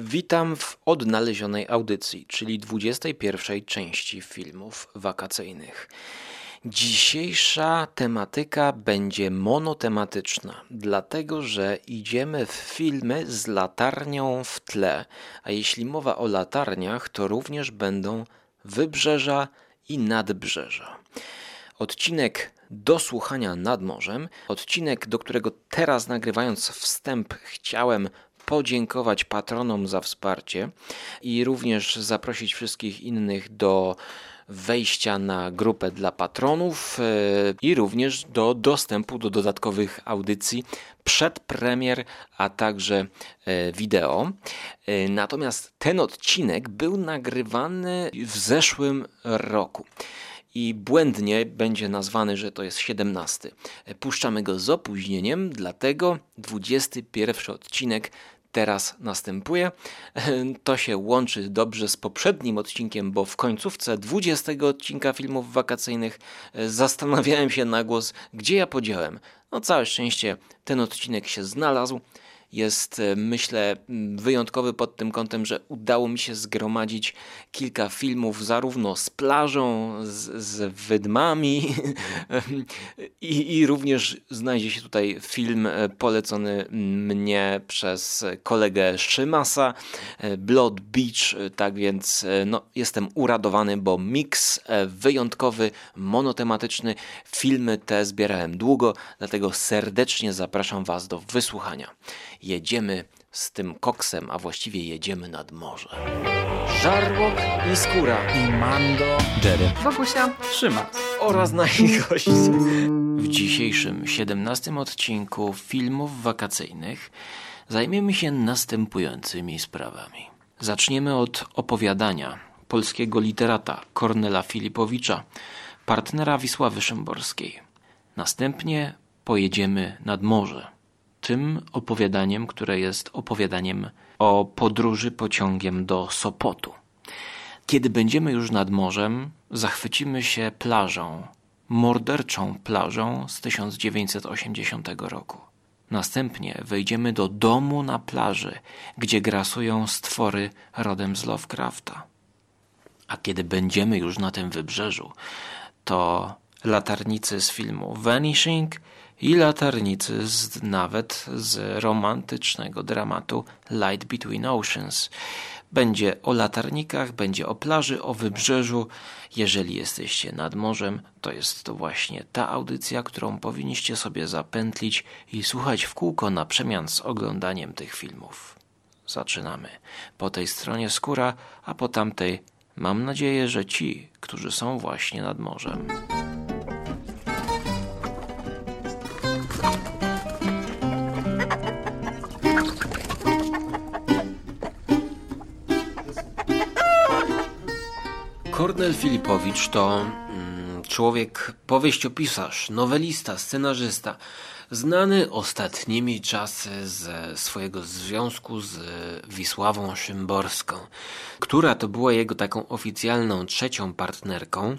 Witam w odnalezionej audycji, czyli 21 części filmów wakacyjnych. Dzisiejsza tematyka będzie monotematyczna, dlatego że idziemy w filmy z latarnią w tle, a jeśli mowa o latarniach, to również będą wybrzeża i nadbrzeża. Odcinek do słuchania nad morzem, odcinek, do którego teraz nagrywając wstęp chciałem podziękować patronom za wsparcie i również zaprosić wszystkich innych do wejścia na grupę dla patronów e, i również do dostępu do dodatkowych audycji przed premier, a także e, wideo. E, natomiast ten odcinek był nagrywany w zeszłym roku i błędnie będzie nazwany, że to jest 17. Puszczamy go z opóźnieniem, dlatego 21 odcinek teraz następuje. To się łączy dobrze z poprzednim odcinkiem, bo w końcówce 20 odcinka filmów wakacyjnych e, zastanawiałem się na głos, gdzie ja podziałem. No całe szczęście ten odcinek się znalazł jest, e, myślę, wyjątkowy pod tym kątem, że udało mi się zgromadzić kilka filmów, zarówno z plażą, z, z wydmami, i, i również znajdzie się tutaj film e, polecony mnie przez kolegę Szymasa, e, Blood Beach. Tak więc no, jestem uradowany, bo miks wyjątkowy, monotematyczny. Filmy te zbierałem długo, dlatego serdecznie zapraszam Was do wysłuchania jedziemy z tym koksem, a właściwie jedziemy nad morze. Żarłok i Skóra i Mando, Jerry, Wokusia, Szymas oraz nasi goście. W dzisiejszym 17 odcinku filmów wakacyjnych zajmiemy się następującymi sprawami. Zaczniemy od opowiadania polskiego literata Kornela Filipowicza, partnera Wisławy Szymborskiej. Następnie pojedziemy nad morze tym opowiadaniem, które jest opowiadaniem o podróży pociągiem do Sopotu. Kiedy będziemy już nad morzem, zachwycimy się plażą, morderczą plażą z 1980 roku. Następnie wejdziemy do domu na plaży, gdzie grasują stwory rodem z Lovecrafta. A kiedy będziemy już na tym wybrzeżu, to latarnicy z filmu Vanishing i latarnicy z, nawet z romantycznego dramatu Light Between Oceans. Będzie o latarnikach, będzie o plaży, o wybrzeżu. Jeżeli jesteście nad morzem, to jest to właśnie ta audycja, którą powinniście sobie zapętlić i słuchać w kółko na przemian z oglądaniem tych filmów. Zaczynamy. Po tej stronie skóra, a po tamtej mam nadzieję, że ci, którzy są właśnie nad morzem. Kornel Filipowicz to mm, człowiek, powieściopisarz, nowelista, scenarzysta, znany ostatnimi czasy ze swojego związku z Wisławą Szymborską, która to była jego taką oficjalną trzecią partnerką.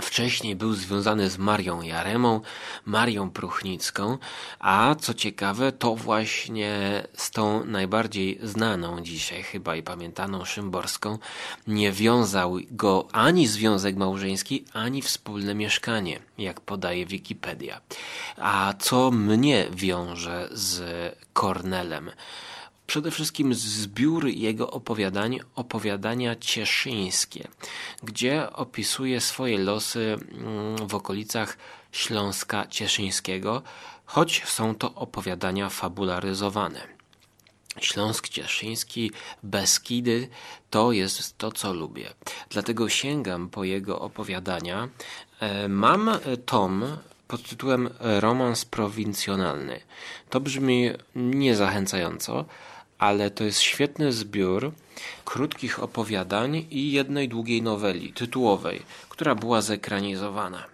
Wcześniej był związany z Marią Jaremą, Marią Pruchnicką, a co ciekawe, to właśnie z tą najbardziej znaną dzisiaj chyba i pamiętaną Szymborską nie wiązał go ani związek małżeński, ani wspólne mieszkanie, jak podaje Wikipedia. A co mnie wiąże z Kornelem? Przede wszystkim zbiór jego opowiadań, opowiadania cieszyńskie, gdzie opisuje swoje losy mm, w okolicach Śląska Cieszyńskiego, choć są to opowiadania fabularyzowane. Śląsk Cieszyński, Beskidy to jest to, co lubię. Dlatego sięgam po jego opowiadania. E, mam tom pod tytułem Romans prowincjonalny. To brzmi niezachęcająco, ale to jest świetny zbiór krótkich opowiadań i jednej długiej noweli tytułowej, która była zekranizowana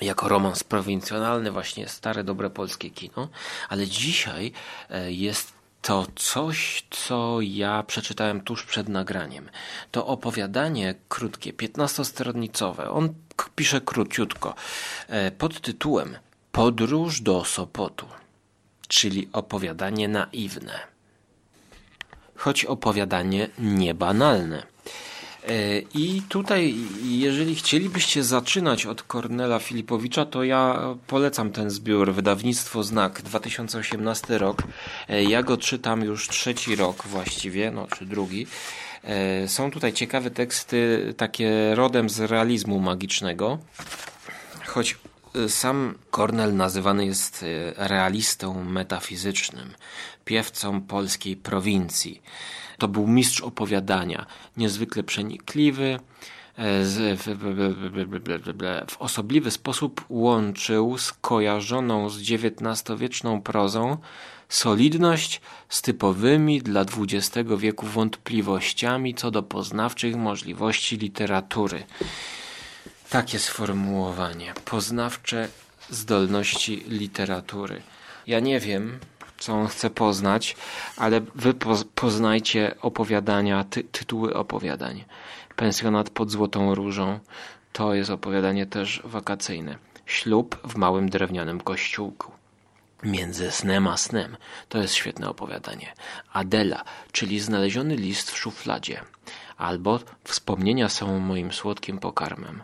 jako romans prowincjonalny, właśnie stare, dobre polskie kino, ale dzisiaj e, jest to coś, co ja przeczytałem tuż przed nagraniem. To opowiadanie krótkie, 15-stronicowe. On pisze króciutko, e, pod tytułem Podróż do Sopotu, czyli opowiadanie naiwne. Choć opowiadanie niebanalne. E, I tutaj, jeżeli chcielibyście zaczynać od Kornela Filipowicza, to ja polecam ten zbiór, wydawnictwo Znak, 2018 rok. E, ja go czytam już trzeci rok właściwie, no czy drugi. E, są tutaj ciekawe teksty, takie rodem z realizmu magicznego, choć sam Kornel nazywany jest realistą metafizycznym, piewcą polskiej prowincji. To był mistrz opowiadania, niezwykle przenikliwy, w, osobliwy sposób łączył skojarzoną z XIX-wieczną prozą solidność z typowymi dla XX wieku wątpliwościami co do poznawczych możliwości literatury. Takie sformułowanie. Poznawcze zdolności literatury. Ja nie wiem, co on chce poznać, ale wy poznajcie opowiadania, ty tytuły opowiadań. Pensjonat pod Złotą Różą to jest opowiadanie też wakacyjne. Ślub w małym drewnianym kościółku. Między snem a snem to jest świetne opowiadanie. Adela, czyli znaleziony list w szufladzie. Albo wspomnienia są moim słodkim pokarmem.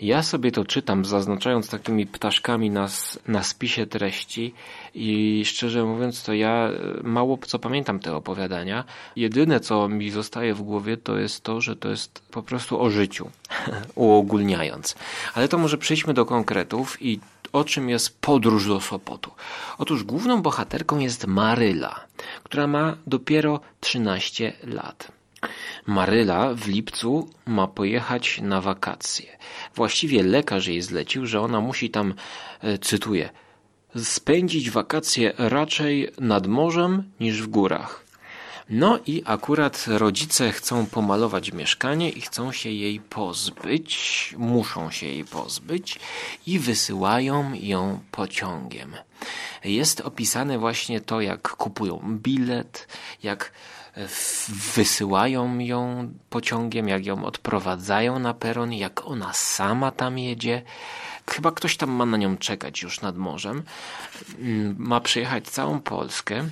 Ja sobie to czytam, zaznaczając takimi ptaszkami na, na spisie treści i szczerze mówiąc, to ja e, mało co pamiętam te opowiadania. Jedyne, co mi zostaje w głowie, to jest to, że to jest po prostu o życiu, uogólniając. Ale to może przejdźmy do konkretów i o czym jest podróż do Sopotu. Otóż główną bohaterką jest Maryla, która ma dopiero 13 lat. Maryla w lipcu ma pojechać na wakacje. Właściwie lekarz jej zlecił, że ona musi tam, e, cytuję, spędzić wakacje raczej nad morzem niż w górach. No i akurat rodzice chcą pomalować mieszkanie i chcą się jej pozbyć, muszą się jej pozbyć i wysyłają ją pociągiem. Jest opisane właśnie to, jak kupują bilet, jak wysyłają ją pociągiem, jak ją odprowadzają na peron, jak ona sama tam jedzie. Chyba ktoś tam ma na nią czekać już nad morzem. Mm, ma przejechać całą Polskę.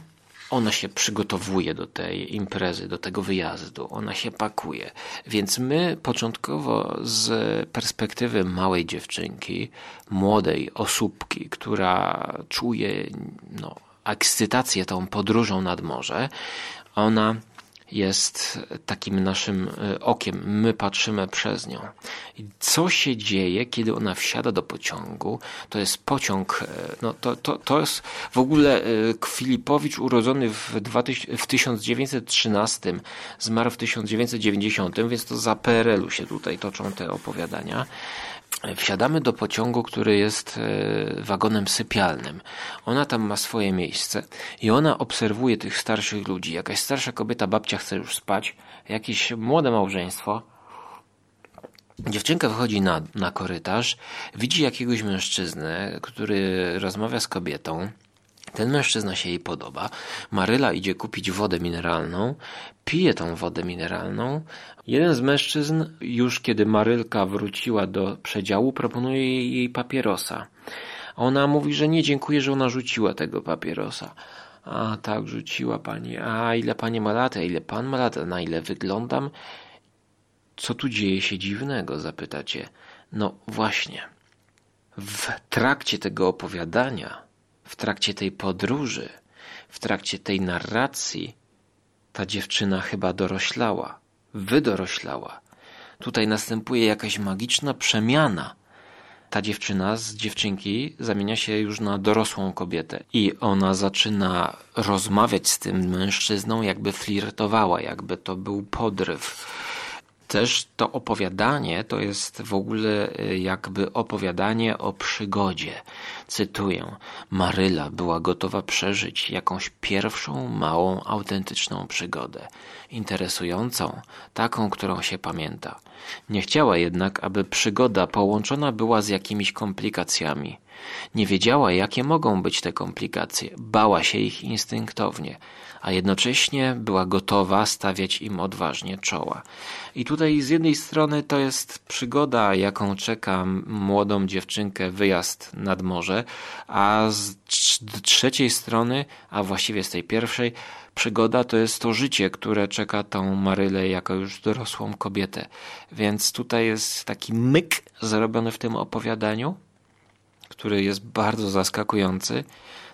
Ona się przygotowuje do tej imprezy, do tego wyjazdu, ona się pakuje. Więc my początkowo z perspektywy małej dziewczynki, młodej osóbki, która czuje no, ekscytację tą podróżą nad morze, ona jest takim naszym e, okiem. My patrzymy przez nią. Co się dzieje, kiedy ona wsiada do pociągu? To jest pociąg, e, no to, to, to jest w ogóle e, Filipowicz urodzony w, 2000, w 1913, zmarł w 1990, więc to za PRL-u się tutaj toczą te opowiadania. Wsiadamy do pociągu, który jest e, wagonem sypialnym. Ona tam ma swoje miejsce i ona obserwuje tych starszych ludzi. Jakaś starsza kobieta, babcia chce już spać, jakieś młode małżeństwo. Dziewczynka wychodzi na, na korytarz, widzi jakiegoś mężczyznę, który rozmawia z kobietą. Ten mężczyzna się jej podoba. Maryla idzie kupić wodę mineralną, pije tą wodę mineralną. Jeden z mężczyzn, już kiedy Marylka wróciła do przedziału, proponuje jej papierosa. Ona mówi, że nie dziękuję, że ona rzuciła tego papierosa. A tak, rzuciła pani. A ile pani ma lat? A ile pan ma lat? Na ile wyglądam? Co tu dzieje się dziwnego? Zapytacie. No właśnie. W trakcie tego opowiadania w trakcie tej podróży, w trakcie tej narracji, ta dziewczyna chyba doroślała, wydoroślała. Tutaj następuje jakaś magiczna przemiana. Ta dziewczyna z dziewczynki zamienia się już na dorosłą kobietę i ona zaczyna rozmawiać z tym mężczyzną, jakby flirtowała, jakby to był podryw też to opowiadanie to jest w ogóle y, jakby opowiadanie o przygodzie. Cytuję: Maryla była gotowa przeżyć jakąś pierwszą, małą, autentyczną przygodę, interesującą, taką, którą się pamięta. Nie chciała jednak, aby przygoda połączona była z jakimiś komplikacjami. Nie wiedziała, jakie mogą być te komplikacje, bała się ich instynktownie, a jednocześnie była gotowa stawiać im odważnie czoła. I tutaj z jednej strony to jest przygoda, jaką czeka młodą dziewczynkę wyjazd nad morze, a z trzeciej strony, a właściwie z tej pierwszej, przygoda to jest to życie, które czeka tą Marylę jako już dorosłą kobietę. Więc tutaj jest taki myk zrobiony w tym opowiadaniu, który jest bardzo zaskakujący.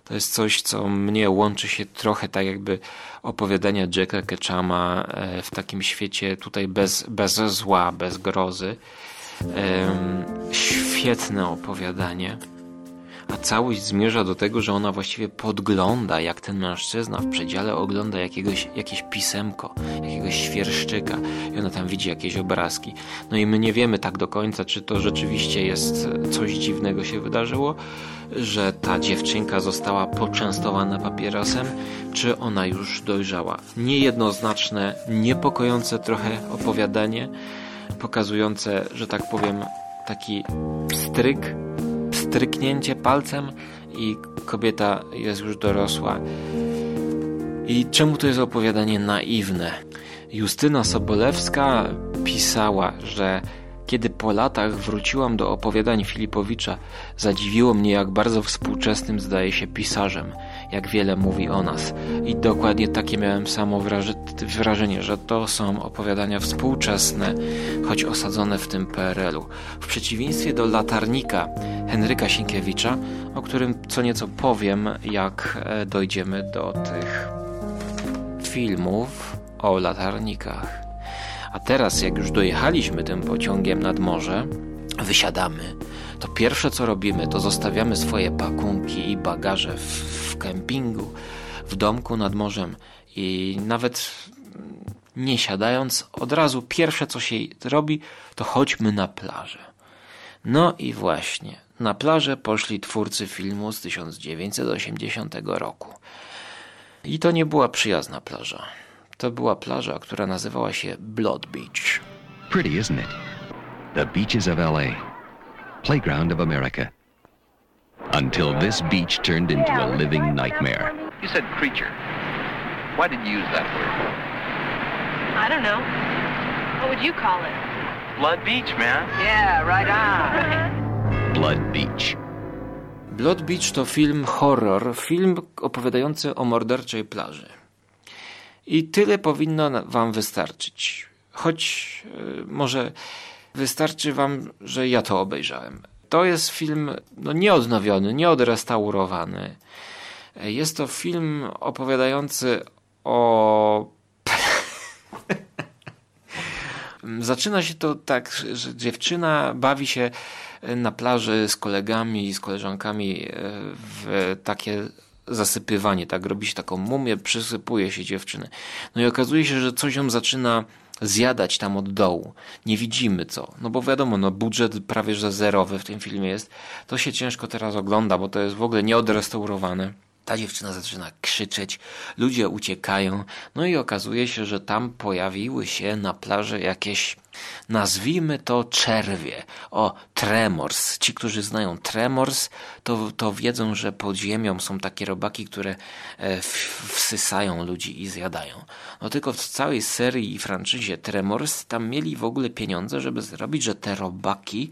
To jest coś, co mnie łączy się trochę tak jakby opowiadania Jacka Ketchama e, w takim świecie tutaj bez, bez zła, bez grozy. Świetne opowiadanie a całość zmierza do tego, że ona właściwie podgląda, jak ten mężczyzna w przedziale ogląda jakiegoś, jakieś pisemko, jakiegoś świerszczyka i ona tam widzi jakieś obrazki. No i my nie wiemy tak do końca, czy to rzeczywiście jest coś dziwnego się wydarzyło, że ta dziewczynka została poczęstowana papierosem, czy ona już dojrzała. Niejednoznaczne, niepokojące trochę opowiadanie, pokazujące, że tak powiem, taki stryk stryknięcie palcem i kobieta jest już dorosła. I czemu to jest opowiadanie naiwne? Justyna Sobolewska pisała, że kiedy po latach wróciłam do opowiadań Filipowicza, zadziwiło mnie, jak bardzo współczesnym zdaje się pisarzem jak wiele mówi o nas. I dokładnie takie miałem samo wrażenie, że to są opowiadania współczesne, choć osadzone w tym PRL-u. W przeciwieństwie do Latarnika Henryka Sienkiewicza, o którym co nieco powiem, jak e, dojdziemy do tych filmów o latarnikach. A teraz, jak już dojechaliśmy tym pociągiem nad morze, wysiadamy, to pierwsze co robimy, to zostawiamy swoje pakunki i bagaże w, w kempingu, w domku nad morzem i nawet nie siadając, od razu pierwsze co się robi, to chodźmy na plażę. No i właśnie, na plażę poszli twórcy filmu z 1980 roku. I to nie była przyjazna plaża. To była plaża, która nazywała się Blood Beach. Pretty, isn't it? The beaches of LA. playground of America. Until this beach turned into a living nightmare. You said creature. Why did you use that word? I don't know. What would you call it? Blood Beach, man. Yeah, right on. Blood Beach. Blood Beach to film horror, film opowiadający o morderczej plaży. I tyle powinno wam wystarczyć. Choć yy, może Wystarczy wam, że ja to obejrzałem. To jest film no, nieodnowiony, nieodrestaurowany. Jest to film opowiadający o. Zaczyna się to tak, że dziewczyna bawi się na plaży z kolegami i z koleżankami w takie zasypywanie, tak robi się taką mumię, przysypuje się dziewczyny. No i okazuje się, że coś ją zaczyna zjadać tam od dołu. Nie widzimy co. No bo wiadomo, no budżet prawie że zerowy w tym filmie jest. To się ciężko teraz ogląda, bo to jest w ogóle nieodrestaurowane. Ta dziewczyna zaczyna krzyczeć, ludzie uciekają, no i okazuje się, że tam pojawiły się na plaży jakieś Nazwijmy to czerwie. O, tremors. Ci, którzy znają tremors, to, to wiedzą, że pod ziemią są takie robaki, które e, wsysają ludzi i zjadają. No tylko w całej serii i franczyzie Tremors tam mieli w ogóle pieniądze, żeby zrobić, że te robaki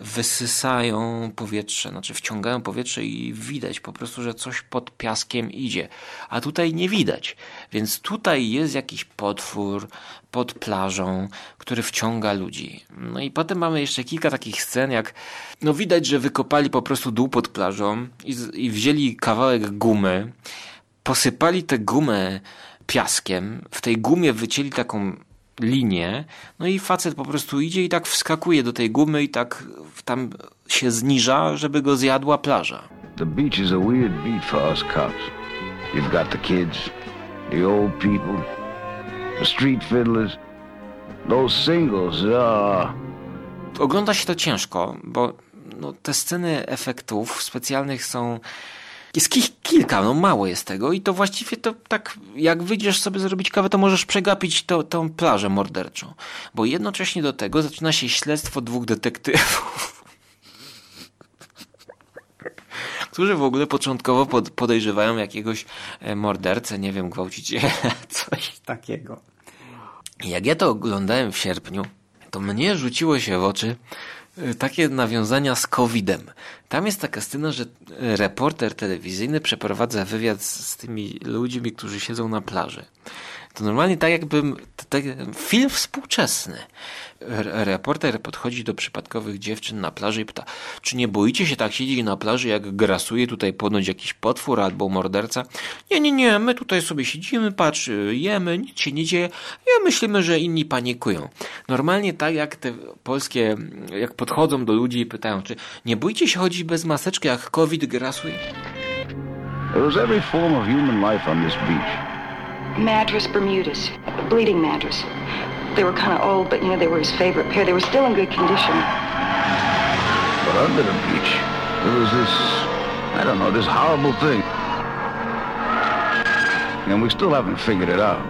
wysysają powietrze, znaczy wciągają powietrze i widać po prostu, że coś pod piaskiem idzie. A tutaj nie widać. Więc tutaj jest jakiś potwór, pod plażą, który wciąga ludzi. No i potem mamy jeszcze kilka takich scen, jak no widać, że wykopali po prostu dół pod plażą i, i wzięli kawałek gumy, posypali tę gumę piaskiem, w tej gumie wycięli taką linię, no i facet po prostu idzie i tak wskakuje do tej gumy i tak tam się zniża, żeby go zjadła plaża. The beach is a weird beat for us cops. You've got the kids, the old people, the street fiddlers, those singles, uh... Ogląda się to ciężko, bo no, te sceny efektów specjalnych są jest ki kilka, no mało jest tego i to właściwie to tak, jak wyjdziesz sobie zrobić kawę, to możesz przegapić to, tą plażę morderczą. Bo jednocześnie do tego zaczyna się śledztwo dwóch detektywów. którzy w ogóle początkowo pod, podejrzewają jakiegoś e, mordercę, nie wiem, gwałciciela, coś takiego. Jak ja to oglądałem w sierpniu, to mnie rzuciło się w oczy e, takie nawiązania z COVID-em. Tam jest taka scena, że e, reporter telewizyjny przeprowadza wywiad z tymi ludźmi, którzy siedzą na plaży. To normalnie tak jakbym, tak, film współczesny. Reporter podchodzi do przypadkowych dziewczyn na plaży i pyta, czy nie boicie się tak siedzieć na plaży, jak grasuje tutaj ponoć jakiś potwór albo morderca? Nie, nie, nie, my tutaj sobie siedzimy, patrz, jemy, nic się nie dzieje. Ja myślimy, że inni panikują. Normalnie tak jak te polskie, jak podchodzą do ludzi i pytają, czy nie boicie się chodzić bez maseczki, jak COVID grasuje? There was every form of human life on this beach. Madras Bermudas, bleeding madras. They were kind of old, but you know, they were his favorite pair. They were still in good condition. But under the beach, there was this, I don't know, this horrible thing. And we still haven't figured it out.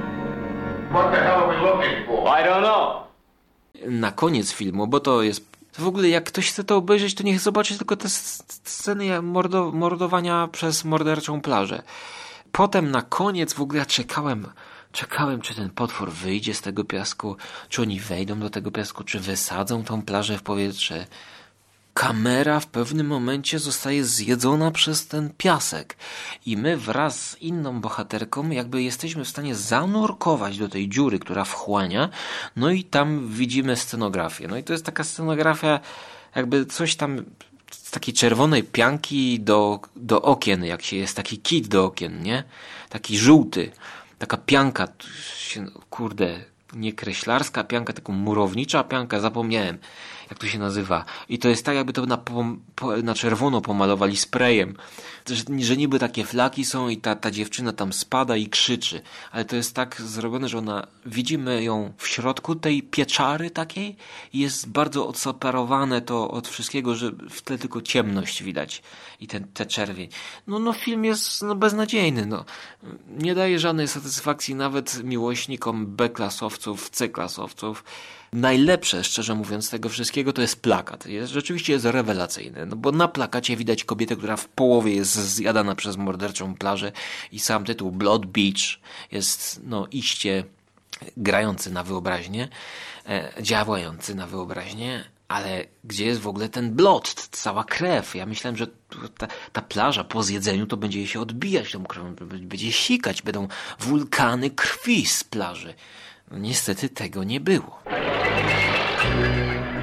What the hell are we looking for? I don't know. Na koniec filmu, bo to jest w ogóle jak ktoś chce to obejrzeć, to niech zobaczy tylko te sceny mordowania przez morderczą plażę potem na koniec w ogóle czekałem, czekałem, czy ten potwór wyjdzie z tego piasku, czy oni wejdą do tego piasku, czy wysadzą tą plażę w powietrze. Kamera w pewnym momencie zostaje zjedzona przez ten piasek i my wraz z inną bohaterką jakby jesteśmy w stanie zanurkować do tej dziury, która wchłania, no i tam widzimy scenografię. No i to jest taka scenografia, jakby coś tam takiej czerwonej pianki do, do okien, jak się jest taki kit do okien, nie? Taki żółty. Taka pianka, kurde, nie kreślarska pianka, tylko murownicza pianka, zapomniałem jak to się nazywa. I to jest tak, jakby to na, na czerwono pomalowali sprayem. Że, że niby takie flaki są i ta, ta dziewczyna tam spada i krzyczy. Ale to jest tak zrobione, że ona, widzimy ją w środku tej pieczary takiej i jest bardzo odseparowane to od wszystkiego, że w tle tylko ciemność widać i ten, te czerwień. No, no film jest no, beznadziejny. No. Nie daje żadnej satysfakcji nawet miłośnikom B-klasowców, C-klasowców najlepsze, szczerze mówiąc, tego wszystkiego to jest plakat. Jest, rzeczywiście jest rewelacyjny, no bo na plakacie widać kobietę, która w połowie jest zjadana przez morderczą plażę i sam tytuł Blood Beach jest no iście grający na wyobraźnię, e, działający na wyobraźnię, ale gdzie jest w ogóle ten blot, cała krew? Ja myślałem, że ta, ta, plaża po zjedzeniu to będzie się odbijać tą krwią, będzie sikać, będą wulkany krwi z plaży. No, niestety tego nie było.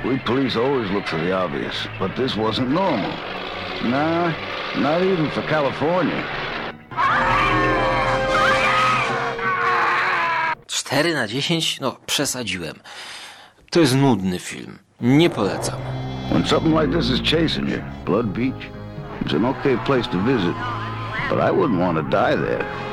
We police always look for the obvious, but this wasn't normal. Nah, not even for California. 4 na 10? No, przesadziłem. To jest nudny film. Nie polecam. When something like this is chasing you, Blood Beach, it's an okay place to visit. But I wouldn't want to die there.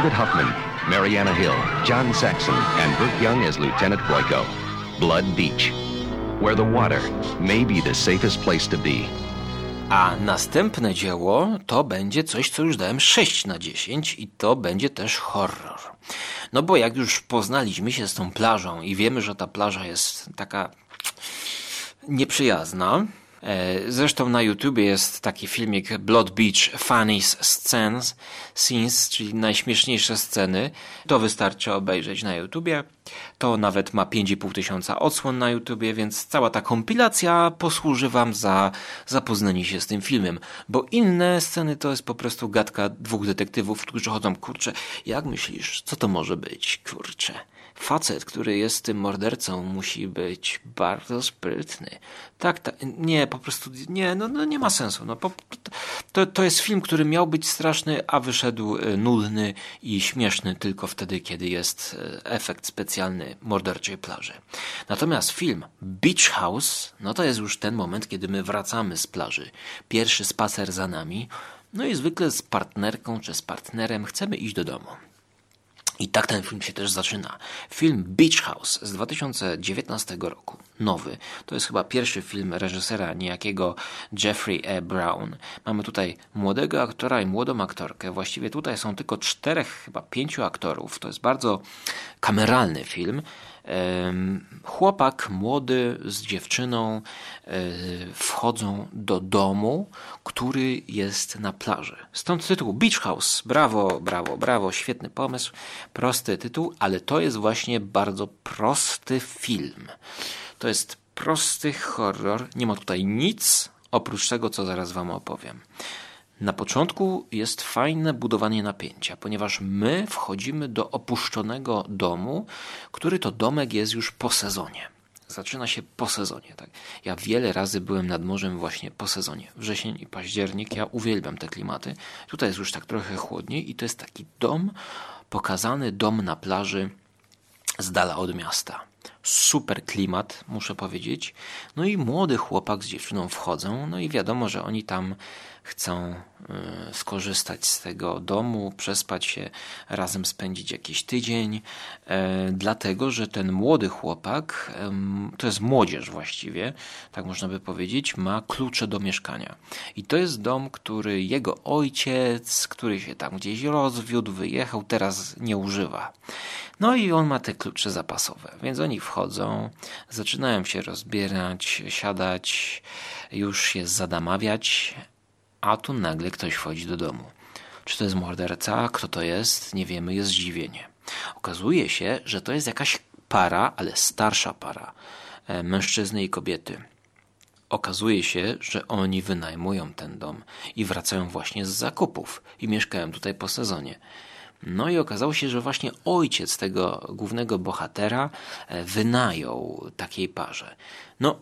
David Huffman, Mariana Hill, John Saxon, and Young as Lieutenant. Blood Beach, where the water may be the safest place to be. A następne dzieło to będzie coś, co już dałem 6 na 10 i to będzie też horror. No bo jak już poznaliśmy się z tą plażą i wiemy, że ta plaża jest taka nieprzyjazna, zresztą na YouTubie jest taki filmik Blood Beach Funnies Scenes, Scenes, czyli najśmieszniejsze sceny. To wystarczy obejrzeć na YouTubie. To nawet ma 5,5 tysiąca odsłon na YouTubie, więc cała ta kompilacja posłuży Wam za zapoznanie się z tym filmem. Bo inne sceny to jest po prostu gadka dwóch detektywów, którzy chodzą, kurczę, jak myślisz, co to może być, kurczę? Facet, który jest tym mordercą, musi być bardzo sprytny. Tak, tak nie, po prostu nie, no, no nie ma sensu. No, po, to, to jest film, który miał być straszny, a wyszedł e, nudny i śmieszny tylko wtedy, kiedy jest e, efekt specjalny morderczej plaży. Natomiast film Beach House, no to jest już ten moment, kiedy my wracamy z plaży. Pierwszy spacer za nami, no i zwykle z partnerką czy z partnerem chcemy iść do domu. I tak ten film się też zaczyna. Film Beach House z 2019 roku, nowy. To jest chyba pierwszy film reżysera niejakiego Jeffrey E. Brown. Mamy tutaj młodego aktora i młodą aktorkę. Właściwie tutaj są tylko czterech, chyba pięciu aktorów. To jest bardzo kameralny film. Chłopak młody z dziewczyną e, wchodzą do domu, który jest na plaży. Stąd tytuł Beach House. Brawo, brawo, brawo, świetny pomysł. Prosty tytuł, ale to jest właśnie bardzo prosty film. To jest prosty horror. Nie ma tutaj nic oprócz tego, co zaraz Wam opowiem. Na początku jest fajne budowanie napięcia, ponieważ my wchodzimy do opuszczonego domu, który to domek jest już po sezonie. Zaczyna się po sezonie. Tak? Ja wiele razy byłem nad morzem właśnie po sezonie. Wrzesień i październik, ja uwielbiam te klimaty. Tutaj jest już tak trochę chłodniej i to jest taki dom, pokazany dom na plaży z dala od miasta. Super klimat, muszę powiedzieć. No i młody chłopak z dziewczyną wchodzą, no i wiadomo, że oni tam chcą y, skorzystać z tego domu, przespać się, razem spędzić jakiś tydzień, e, dlatego że ten młody chłopak, to jest młodzież właściwie, tak można by powiedzieć, ma klucze do mieszkania. I to jest dom, który jego ojciec, który się tam gdzieś rozwiódł, wyjechał, teraz nie używa. No i on ma te klucze zapasowe, więc oni wchodzą, zaczynają się rozbierać, siadać, już się zadamawiać, a tu nagle ktoś wchodzi do domu. Czy to jest morderca? Kto to jest? Nie wiemy, jest zdziwienie. Okazuje się, że to jest jakaś para, ale starsza para e, mężczyzny i kobiety. Okazuje się, że oni wynajmują ten dom i wracają właśnie z zakupów i mieszkają tutaj po sezonie. No i okazało się, że właśnie ojciec tego głównego bohatera e, wynajął takiej parze. No,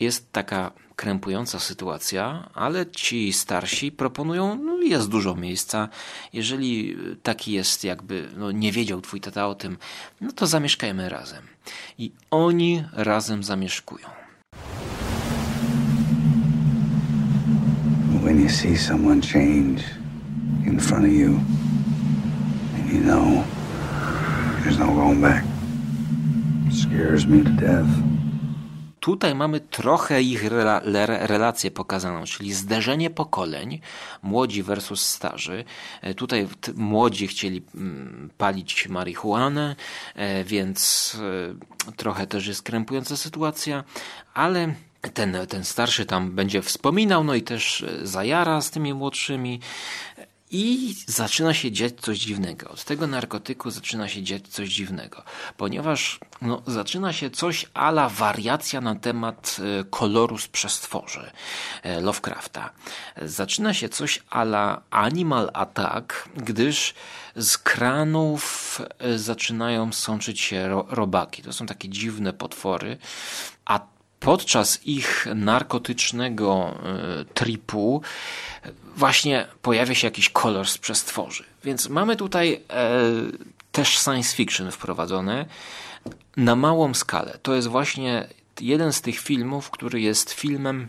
jest taka krępująca sytuacja, ale ci starsi proponują, no jest dużo miejsca. Jeżeli taki jest jakby, no nie wiedział twój tata o tym, no to zamieszkajmy razem. I oni razem zamieszkują. When you see someone change in front of you, and you know there's no going back, it scares me to death. Tutaj mamy trochę ich rela relację pokazaną, czyli zderzenie pokoleń, młodzi versus starzy. E, tutaj młodzi chcieli mm, palić marihuanę, e, więc e, trochę też jest krępująca sytuacja, ale ten, ten starszy tam będzie wspominał, no i też zajara z tymi młodszymi. I zaczyna się dziać coś dziwnego. Od tego narkotyku zaczyna się dziać coś dziwnego, ponieważ no, zaczyna się coś ala wariacja na temat e, koloru z przestworzy e, Lovecrafta. Zaczyna się coś ala Animal Attack, gdyż z kranów e, zaczynają sączyć się ro robaki. To są takie dziwne potwory, a podczas ich narkotycznego tripu właśnie pojawia się jakiś kolor z przestworzy. Więc mamy tutaj e, też science fiction wprowadzone na małą skalę. To jest właśnie jeden z tych filmów, który jest filmem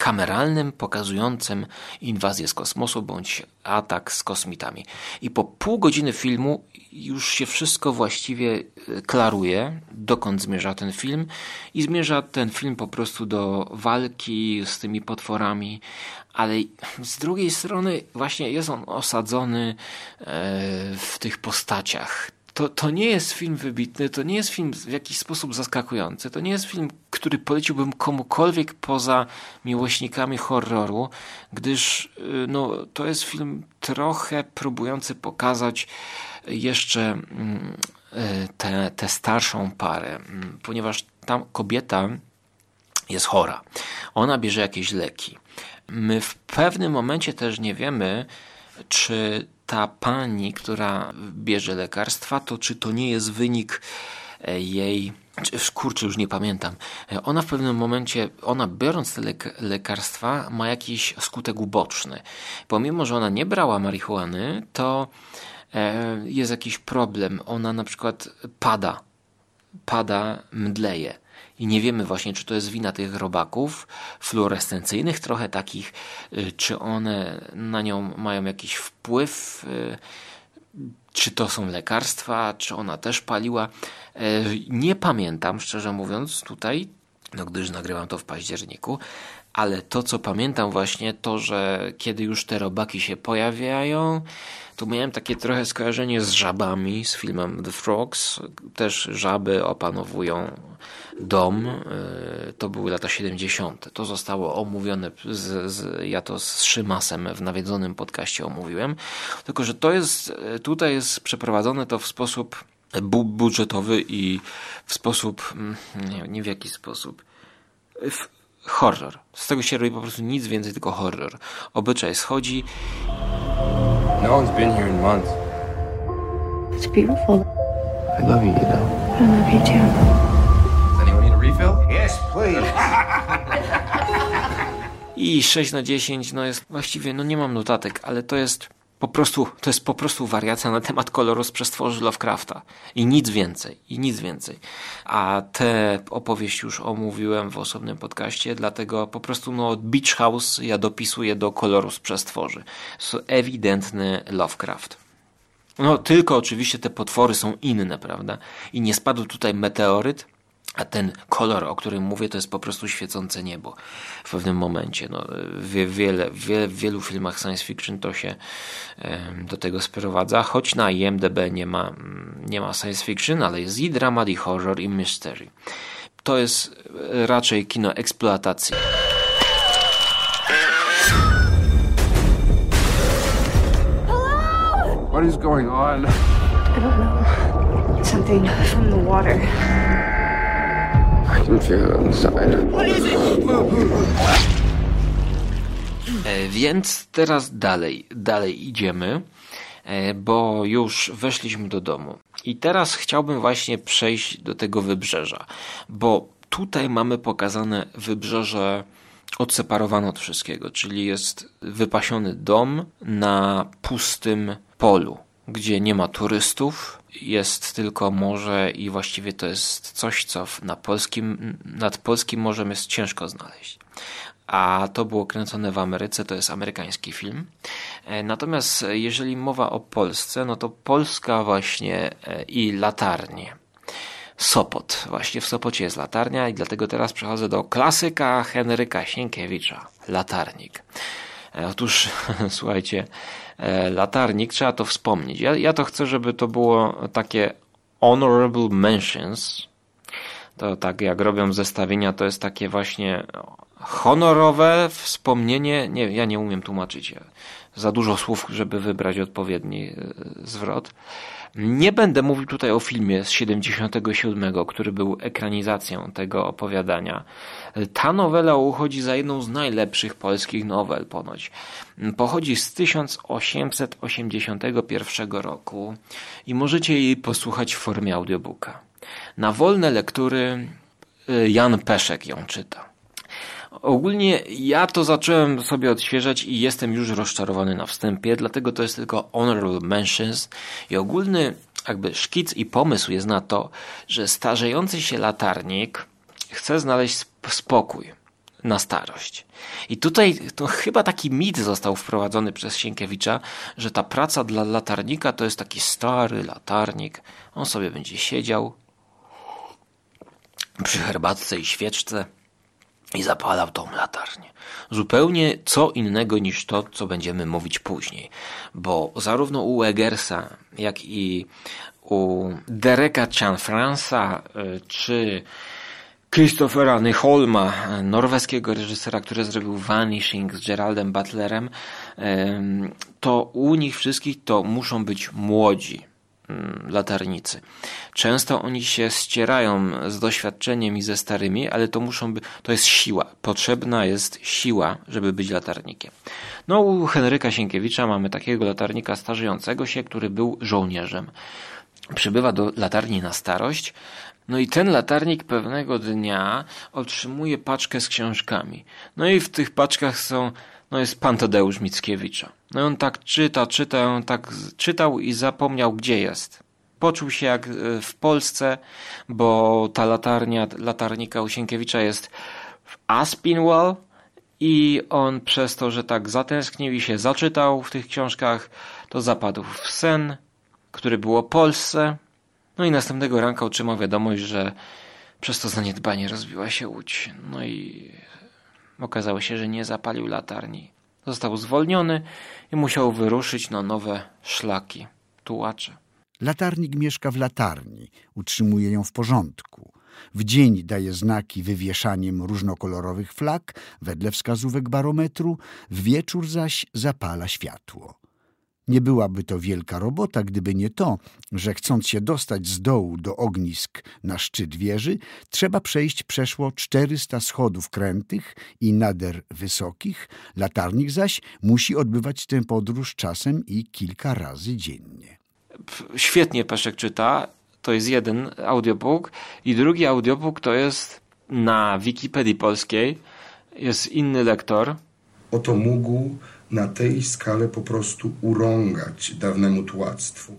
kameralnym pokazującym inwazję z kosmosu bądź atak z kosmitami. I po pół godziny filmu już się wszystko właściwie e, klaruje, dokąd zmierza ten film i zmierza ten film po prostu do walki z tymi potworami, ale z drugiej strony właśnie jest on osadzony e, w tych postaciach. To, to nie jest film wybitny, to nie jest film w jakiś sposób zaskakujący, to nie jest film, który poleciłbym komukolwiek poza miłośnikami horroru, gdyż y, no, to jest film trochę próbujący pokazać jeszcze mm, y, tę, starszą parę, mm, ponieważ tam kobieta jest chora. Ona bierze jakieś leki. My w pewnym momencie też nie wiemy, czy ta pani, która bierze lekarstwa, to czy to nie jest wynik e, jej. Kurczę, już nie pamiętam. E, ona w pewnym momencie, ona biorąc te lekarstwa, ma jakiś skutek uboczny. Pomimo, że ona nie brała marihuany, to e, jest jakiś problem. Ona na przykład pada, pada, mdleje i nie wiemy właśnie, czy to jest wina tych robaków fluorescencyjnych, trochę takich, y, czy one na nią mają jakiś wpływ. Y, czy to są lekarstwa, czy ona też paliła. E, nie pamiętam, szczerze mówiąc, tutaj, no gdyż nagrywam to w październiku, ale to, co pamiętam właśnie, to, że kiedy już te robaki się pojawiają, to miałem takie trochę skojarzenie z żabami, z filmem The Frogs. Też żaby opanowują dom. E, to były lata 70. To zostało omówione, z, z, ja to z Szymasem w nawiedzonym podcaście omówiłem. Tylko, że to jest, e, tutaj jest przeprowadzone to w sposób bu budżetowy i w sposób, mm, nie, nie w jaki sposób, w horror. Z tego się robi po prostu nic więcej, tylko horror. Obyczaj schodzi. No one's been here in months. It's beautiful. I love you, you know. I love you too. Refill? Yes, please. I 6 na 10, no jest właściwie, no nie mam notatek, ale to jest po prostu, to jest po prostu wariacja na temat koloru z przestworzy Lovecrafta. I nic więcej, i nic więcej. A tę opowieść już omówiłem w osobnym podcaście, dlatego po prostu no Beach House ja dopisuję do koloru z przestworzy. To ewidentny Lovecraft. No tylko oczywiście te potwory są inne, prawda? I nie spadł tutaj meteoryt, a ten kolor, o którym mówię, to jest po prostu świecące niebo w pewnym momencie. No, wie, wiele, wie, w wielu filmach science fiction to się do tego sprowadza, choć na IMDb nie ma, nie ma science fiction, ale jest i dramat, i horror, i mystery. To jest e, raczej kino eksploatacji. What is going on? I don't know. Something from the water. E, Więc teraz dalej, dalej idziemy, e, bo już weszliśmy do domu. I teraz chciałbym właśnie przejść do tego wybrzeża, bo tutaj mamy pokazane wybrzeże odseparowane od wszystkiego, czyli jest wypasiony dom na pustym polu, gdzie nie ma turystów, jest tylko morze i właściwie to jest coś, co na polskim, nad polskim morzem jest ciężko znaleźć. A to było kręcone w Ameryce, to jest amerykański film. E, Natomiast jeżeli mowa o Polsce, no to Polska właśnie e, i latarnie. Sopot. Właśnie w Sopocie jest latarnia i dlatego teraz przechodzę do klasyka Henryka Sienkiewicza. Latarnik. E, Otóż, słuchajcie, e, latarnik, trzeba to wspomnieć. Ja, ja to chcę, żeby to było takie honorable mentions. To tak jak robią zestawienia, to jest takie właśnie honorowe wspomnienie. Nie, ja nie umiem tłumaczyć. Za dużo słów, żeby wybrać odpowiedni e, zwrot. Nie będę mówił tutaj o filmie z 77, który był ekranizacją tego opowiadania. Ta nowela uchodzi za jedną z najlepszych polskich nowel ponoć. Pochodzi z 1881 roku i możecie jej posłuchać w formie audiobooka. Na wolne lektury y, Jan Peszek ją czyta. Ogólnie ja to zacząłem sobie odświeżać i jestem już rozczarowany na wstępie, dlatego to jest tylko honorable mentions i ogólny jakby szkic i pomysł jest na to, że starzejący się latarnik chce znaleźć spokój na starość. I tutaj to chyba taki mit został wprowadzony przez Sienkiewicza, że ta praca dla latarnika to jest taki stary latarnik. On sobie będzie siedział przy herbatce i świeczce i zapalał tą latarnię. Zupełnie co innego niż to, co będziemy mówić później. Bo zarówno u Eggersa, jak i u Dereka Chanfransa, y, czy Christophera Nyholma, norweskiego reżysera, który zrobił Vanishing z Geraldem Butlerem, em, to u nich wszystkich to muszą być młodzi mm, latarnicy. Często oni się ścierają z doświadczeniem i ze starymi, ale to muszą być, to jest siła. Potrzebna jest siła, żeby być latarnikiem. No u Henryka Sienkiewicza mamy takiego latarnika starzejącego się, który był żołnierzem. Przybywa do latarni na starość, no i ten latarnik pewnego dnia otrzymuje paczkę z książkami. No i w tych paczkach są, no jest pan Tadeusz Mickiewicza. No i on tak czyta, czyta, on tak czytał i zapomniał gdzie jest. Poczuł się jak e, w Polsce, bo ta latarnia, latarnika u Sienkiewicza jest w Aspinwall i on przez to, że tak zatęsknił i się zaczytał w tych książkach, to zapadł w sen który był o Polsce. No i następnego ranka otrzymał wiadomość, że przez to zaniedbanie rozbiła się łódź. No i okazało się, że nie zapalił latarni. Został zwolniony i musiał wyruszyć na nowe szlaki, tułacze. Latarnik mieszka w latarni, utrzymuje ją w porządku. W dzień daje znaki wywieszaniem różnokolorowych flag wedle wskazówek barometru, w wieczór zaś zapala światło. Nie byłaby to wielka robota, gdyby nie to, że chcąc się dostać z dołu do ognisk na szczyt wieży, trzeba przejść przeszło 400 schodów krętych i nader wysokich, latarnik zaś musi odbywać tę podróż czasem i kilka razy dziennie. Świetnie Peszek czyta, to jest jeden audiobook i drugi audiobook to jest na Wikipedii polskiej, jest inny lektor. Oto mógł na tej skale po prostu urągać dawnemu tułactwu.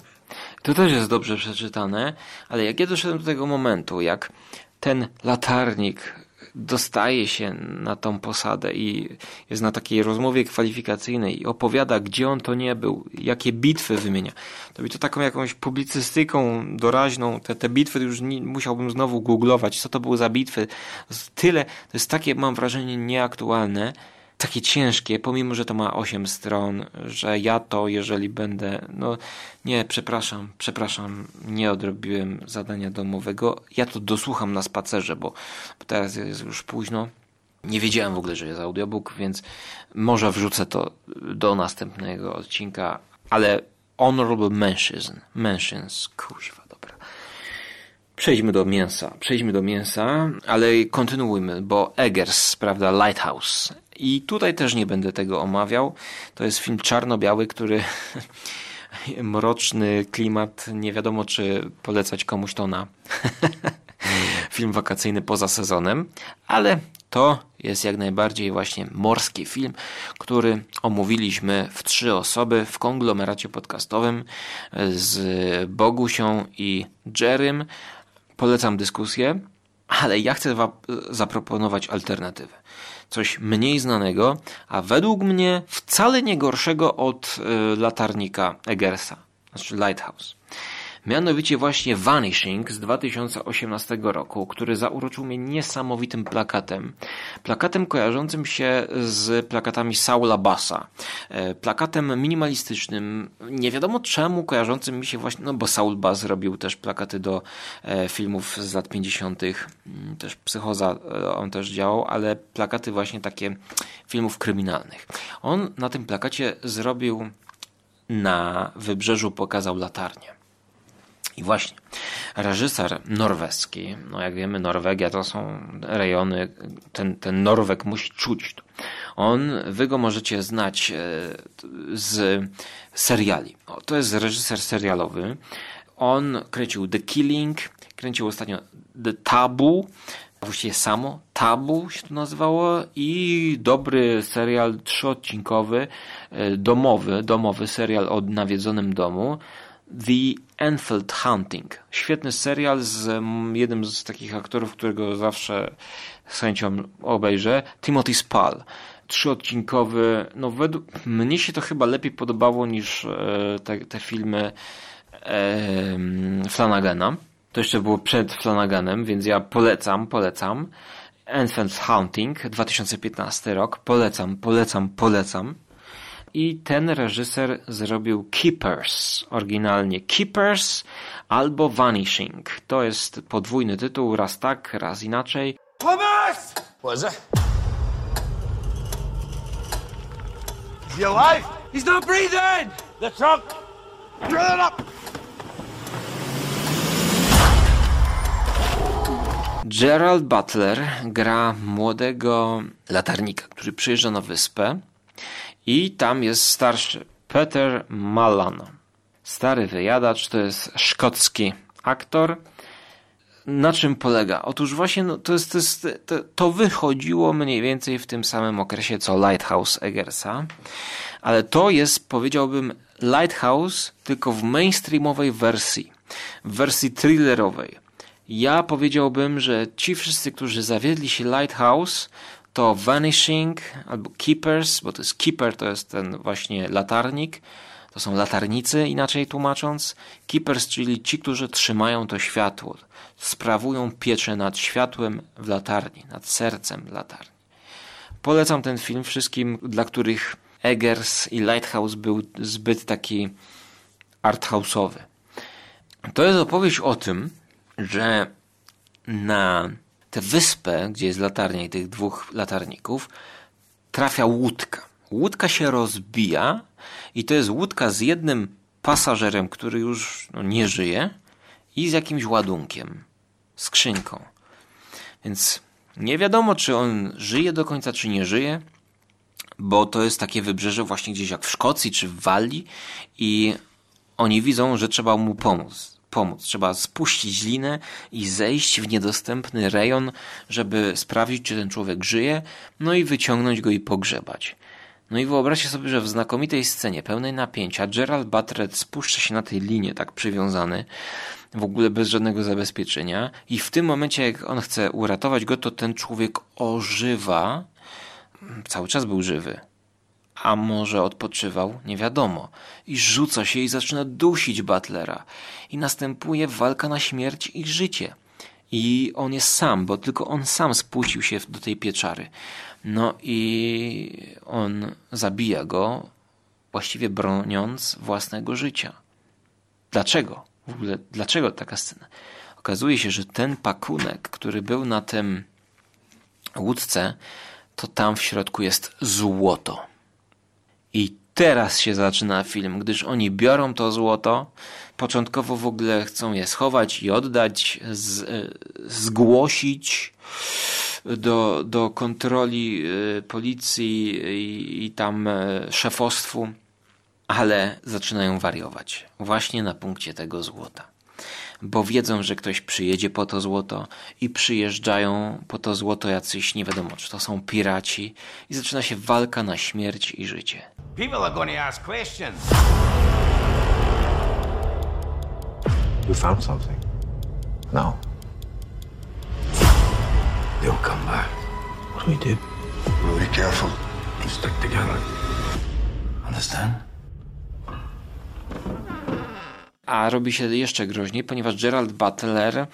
To też jest dobrze przeczytane, ale jak ja doszedłem do tego momentu, jak ten latarnik dostaje się na tą posadę i jest na takiej rozmowie kwalifikacyjnej i opowiada, gdzie on to nie był, jakie bitwy wymienia. To by to taką jakąś publicystyką doraźną, te, te bitwy już nie, musiałbym znowu googlować, co to były za bitwy. Tyle, to jest takie, mam wrażenie, nieaktualne, takie ciężkie, pomimo, że to ma 8 stron, że ja to, jeżeli będę, no nie, przepraszam, przepraszam, nie odrobiłem zadania domowego, ja to dosłucham na spacerze, bo, bo teraz jest już późno. Nie wiedziałem w ogóle, że jest audiobook, więc może wrzucę to do następnego odcinka, ale honorable mentions, mentions, kuźwa, dobra. Przejdźmy do mięsa, przejdźmy do mięsa, ale kontynuujmy, bo Eggers, prawda, Lighthouse. I tutaj też nie będę tego omawiał. To jest film czarno-biały, który mroczny klimat, nie wiadomo czy polecać komuś to na film wakacyjny poza sezonem, ale to jest jak najbardziej właśnie morski film, który omówiliśmy w trzy osoby w konglomeracie podcastowym z Bogusią i Jerrym. Polecam dyskusję, ale ja chcę wam zaproponować alternatywę coś mniej znanego, a według mnie wcale nie gorszego od y, latarnika Eggersa, znaczy Lighthouse. Mianowicie właśnie Vanishing z 2018 roku, który zauroczył mnie niesamowitym plakatem. Plakatem kojarzącym się z plakatami Saula Bassa. E, plakatem minimalistycznym, nie wiadomo czemu kojarzącym mi się właśnie, no bo Saul Bass robił też plakaty do e, filmów z lat 50., mm, też Psychoza e, on też działał, ale plakaty właśnie takie filmów kryminalnych. On na tym plakacie zrobił na wybrzeżu pokazał latarnię. I właśnie, reżyser norweski, no jak wiemy, Norwegia to są rejony, ten, ten Norweg musi czuć to. On, wy go możecie znać e, z seriali. O, to jest reżyser serialowy. On kręcił The Killing, kręcił ostatnio The Tabu, właściwie samo Tabu się to nazywało i dobry serial trzyodcinkowy, e, domowy, domowy serial o nawiedzonym domu The Enfield Hunting. Świetny serial z mm, jednym z takich aktorów, którego zawsze z chęcią obejrzę. Timothy Spall. Trzyodcinkowy. No według mnie się to chyba lepiej podobało niż e, te, te filmy Flanagana. To jeszcze było przed Flanaganem, więc ja polecam, polecam. Enfield Hunting, 2015 rok. Polecam, polecam, polecam. I ten reżyser zrobił Keepers, oryginalnie Keepers albo Vanishing. To jest podwójny tytuł, raz tak, raz inaczej. Thomas! What is it? Is he alive? He's not breathing! The trunk! Drill it up! Gerald Butler gra młodego latarnika, który przyjeżdża na wyspę i tam jest starszy Peter Mallan. Stary wyjadacz to jest szkocki aktor. Na czym polega? Otóż właśnie no, to, jest, to, jest, to, to wychodziło mniej więcej w tym samym okresie co Lighthouse Eggersa, ale to jest powiedziałbym Lighthouse tylko w mainstreamowej wersji, w wersji thrillerowej. Ja powiedziałbym, że ci wszyscy, którzy zawiedli się Lighthouse, to Vanishing albo Keepers, bo to jest Keeper, to jest ten właśnie latarnik, To są latarnicy, inaczej tłumacząc. Keepers, czyli ci, którzy trzymają to światło, sprawują pieczę nad światłem w latarni, nad sercem latarni. Polecam ten film wszystkim, dla których Eggers i Lighthouse był zbyt taki arthouse'owy. To jest opowieść o tym, że na tę wyspę, gdzie jest latarnia i tych dwóch latarników, trafia łódka. Łódka się rozbija i to jest łódka z jednym pasażerem, który już no, nie żyje i z jakimś ładunkiem, skrzynką. Więc nie wiadomo, czy on żyje do końca, czy nie żyje, bo to jest takie wybrzeże właśnie gdzieś jak w Szkocji czy w Walii i oni widzą, że trzeba mu pomóc. Pomóc. Trzeba spuścić linę i zejść w niedostępny rejon, żeby sprawdzić, czy ten człowiek żyje, no i wyciągnąć go i pogrzebać. No i wyobraźcie sobie, że w znakomitej scenie, pełnej napięcia, Gerald Butler spuszcza się na tej linie, tak przywiązany, w ogóle bez żadnego zabezpieczenia, i w tym momencie, jak on chce uratować go, to ten człowiek ożywa. Cały czas był żywy. A może odpoczywał? Nie wiadomo. I rzuca się i zaczyna dusić Butlera. I następuje walka na śmierć i życie. I on jest sam, bo tylko on sam spuścił się do tej pieczary. No i on zabija go, właściwie broniąc własnego życia. Dlaczego? W ogóle, dlaczego taka scena? Okazuje się, że ten pakunek, który był na tym łódce, to tam w środku jest złoto. I teraz się zaczyna film, gdyż oni biorą to złoto, początkowo w ogóle chcą je schować i oddać, z, zgłosić do, do kontroli y, policji i, i tam y, szefostwu, ale zaczynają wariować właśnie na punkcie tego złota. Bo wiedzą, że ktoś przyjedzie po to złoto i przyjeżdżają po to złoto jacyś, nie wiadomo, czy to są piraci i zaczyna się walka na śmierć i życie. People are going to ask questions. You found something? No. They'll come back. What do we do? We'll be careful. We stick together. Understand? A robi się jeszcze groźniej, ponieważ Gerald Butler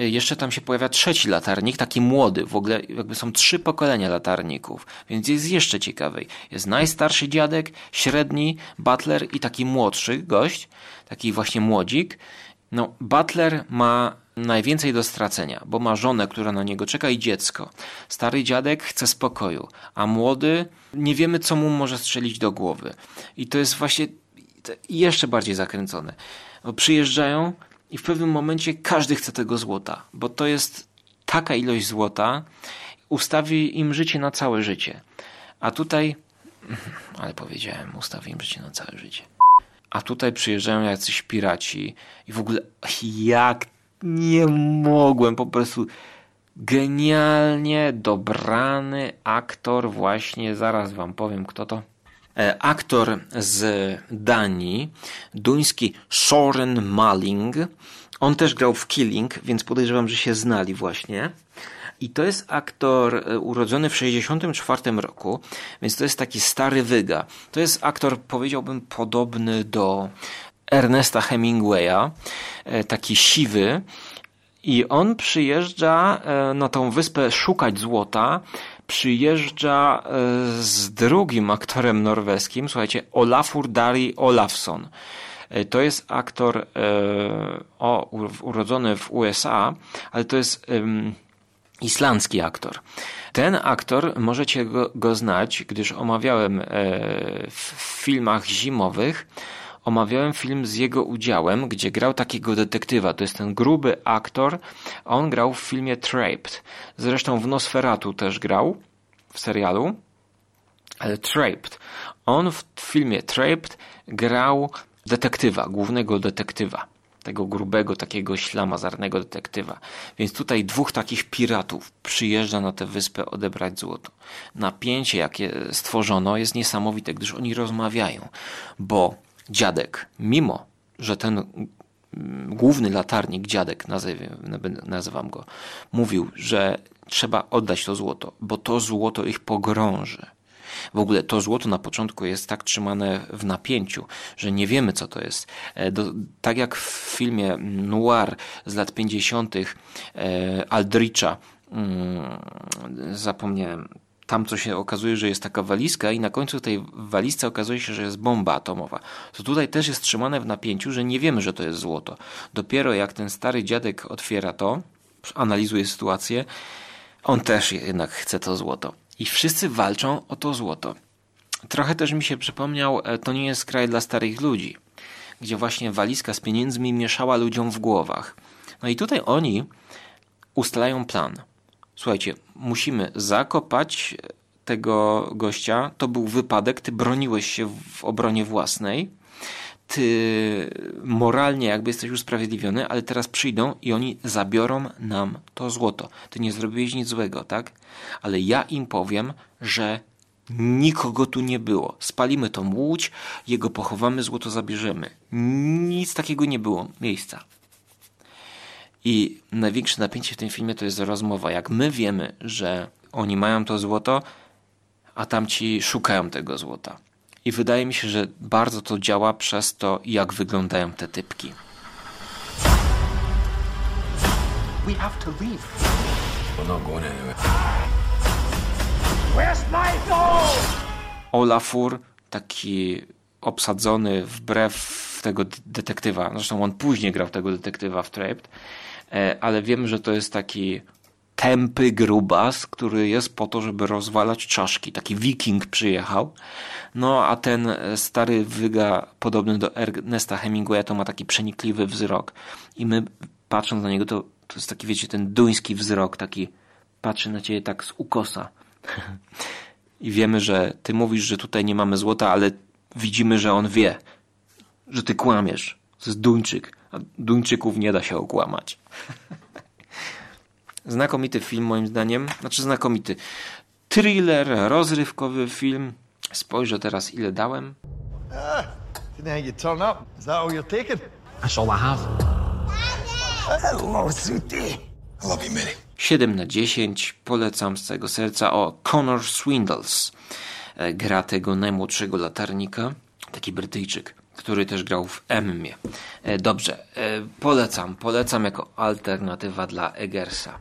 y, jeszcze tam się pojawia trzeci latarnik, taki młody. W ogóle jakby są trzy pokolenia latarników, więc jest jeszcze ciekawej. Jest najstarszy dziadek, średni Butler i taki młodszy gość, taki właśnie młodzik. No, Butler ma najwięcej do stracenia, bo ma żonę, która na niego czeka i dziecko. Stary dziadek chce spokoju, a młody nie wiemy, co mu może strzelić do głowy. I to jest właśnie jeszcze bardziej zakręcone. Przyjeżdżają i w pewnym momencie każdy chce tego złota, bo to jest taka ilość złota, ustawi im życie na całe życie. A tutaj, ale powiedziałem, ustawi im życie na całe życie. A tutaj przyjeżdżają jacyś piraci i w ogóle jak nie mogłem po prostu genialnie dobrany aktor właśnie, zaraz wam powiem kto to. E, aktor z Danii, duński Soren Malling. On też grał w Killing, więc podejrzewam, że się znali właśnie. I to jest aktor e, urodzony w 64 roku, więc to jest taki stary wyga. To jest aktor, powiedziałbym, podobny do Ernesta Hemingwaya, e, taki siwy. I on przyjeżdża na tą wyspę szukać złota przyjeżdża e, z drugim aktorem norweskim, słuchajcie, Olafur Dari Olafsson. E, to jest aktor e, o, urodzony w USA, ale to jest islandzki aktor. Ten aktor możecie go, go znać, gdyż omawiałem w filmach zimowych omawiałem film z jego udziałem, gdzie grał takiego detektywa. To jest ten gruby aktor. On grał w filmie Trapped. Zresztą w Nosferatu też grał w serialu. Ale Trapped. On w filmie Trapped grał detektywa, głównego detektywa. Tego grubego, takiego ślamazarnego detektywa. Więc tutaj dwóch takich piratów przyjeżdża na tę wyspę odebrać złoto. Napięcie, jakie stworzono, jest niesamowite, gdyż oni rozmawiają, bo dziadek, mimo że ten główny latarnik, dziadek, nazywam go, mówił, że trzeba oddać to złoto, bo to złoto ich pogrąży. W ogóle to złoto na początku jest tak trzymane w napięciu, że nie wiemy co to jest. E, do, tak jak w filmie Noir z lat 50. E, Aldricha, mm, zapomniałem, tam co się okazuje, że jest taka walizka i na końcu tej walizce okazuje się, że jest bomba atomowa. To tutaj też jest trzymane w napięciu, że nie wiemy, że to jest złoto. Dopiero jak ten stary dziadek otwiera to, analizuje sytuację, on też jednak chce to złoto. I wszyscy walczą o to złoto. Trochę też mi się przypomniał, e, to nie jest kraj dla starych ludzi, gdzie właśnie walizka z pieniędzmi mieszała ludziom w głowach. No i tutaj oni ustalają plan. Słuchajcie, musimy zakopać tego gościa. To był wypadek, ty broniłeś się w obronie własnej. Ty moralnie jakby jesteś usprawiedliwiony, ale teraz przyjdą i oni zabiorą nam to złoto. Ty nie zrobiłeś nic złego, tak? Ale ja im powiem, że nikogo tu nie było. Spalimy tą łódź, jego pochowamy, złoto zabierzemy. Nic takiego nie było. Miejsca. I największe napięcie w tym filmie to jest rozmowa. Jak my wiemy, że oni mają to złoto, a tamci szukają tego złota. I wydaje mi się, że bardzo to działa przez to, jak wyglądają te typki. We have to leave. We're not going anywhere. Where's my gold? Olafur, taki obsadzony wbrew tego detektywa. Zresztą on później grał tego detektywa w Trapped ale wiem, że to jest taki tępy grubas, który jest po to, żeby rozwalać czaszki. Taki wiking przyjechał. No a ten stary wyga, podobny do Ernesta Hemingwaya, to ma taki przenikliwy wzrok. I my patrząc na niego, to, to jest taki, wiecie, ten duński wzrok, taki patrzy na ciebie tak z ukosa. I wiemy, że ty mówisz, że tutaj nie mamy złota, ale widzimy, że on wie, że ty kłamiesz. To jest Duńczyk. Duńczyków nie da się okłamać. Znakomity film moim zdaniem. Znaczy znakomity. Thriller, rozrywkowy film. Spojrzę teraz ile dałem. Ah, didn't you turn up? Is that all you're taking? That's all I have. Hello, sweetie. I love you, Mary. 7 na 10. Polecam z całego serca o Connor Swindles. E, gra tego najmłodszego latarnika. Taki Brytyjczyk który też grał w Emmie. E, dobrze, e, polecam, polecam jako alternatywa dla Eggersa,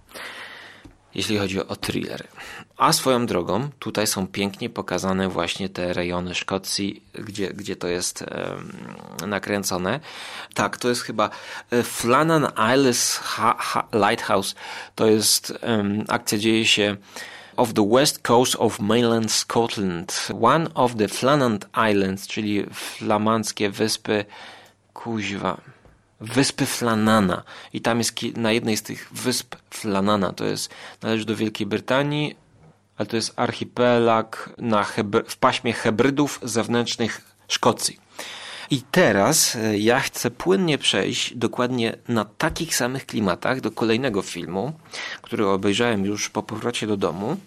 jeśli chodzi o thrillery. A swoją drogą, tutaj są pięknie pokazane właśnie te rejony Szkocji, gdzie, gdzie to jest e, nakręcone. Tak, to jest chyba e, Flannan Isles Lighthouse. To jest akcja dzieje się of the west coast of mainland Scotland. One of the Flanand Islands, czyli flamandzkie wyspy, kuźwa, wyspy Flanana. I tam jest na jednej z tych wysp Flanana, to jest, należy do Wielkiej Brytanii, ale to jest archipelag na w paśmie hybrydów zewnętrznych Szkocji. I teraz e, ja chcę płynnie przejść dokładnie na takich samych klimatach do kolejnego filmu, który obejrzałem już po powrocie do domu,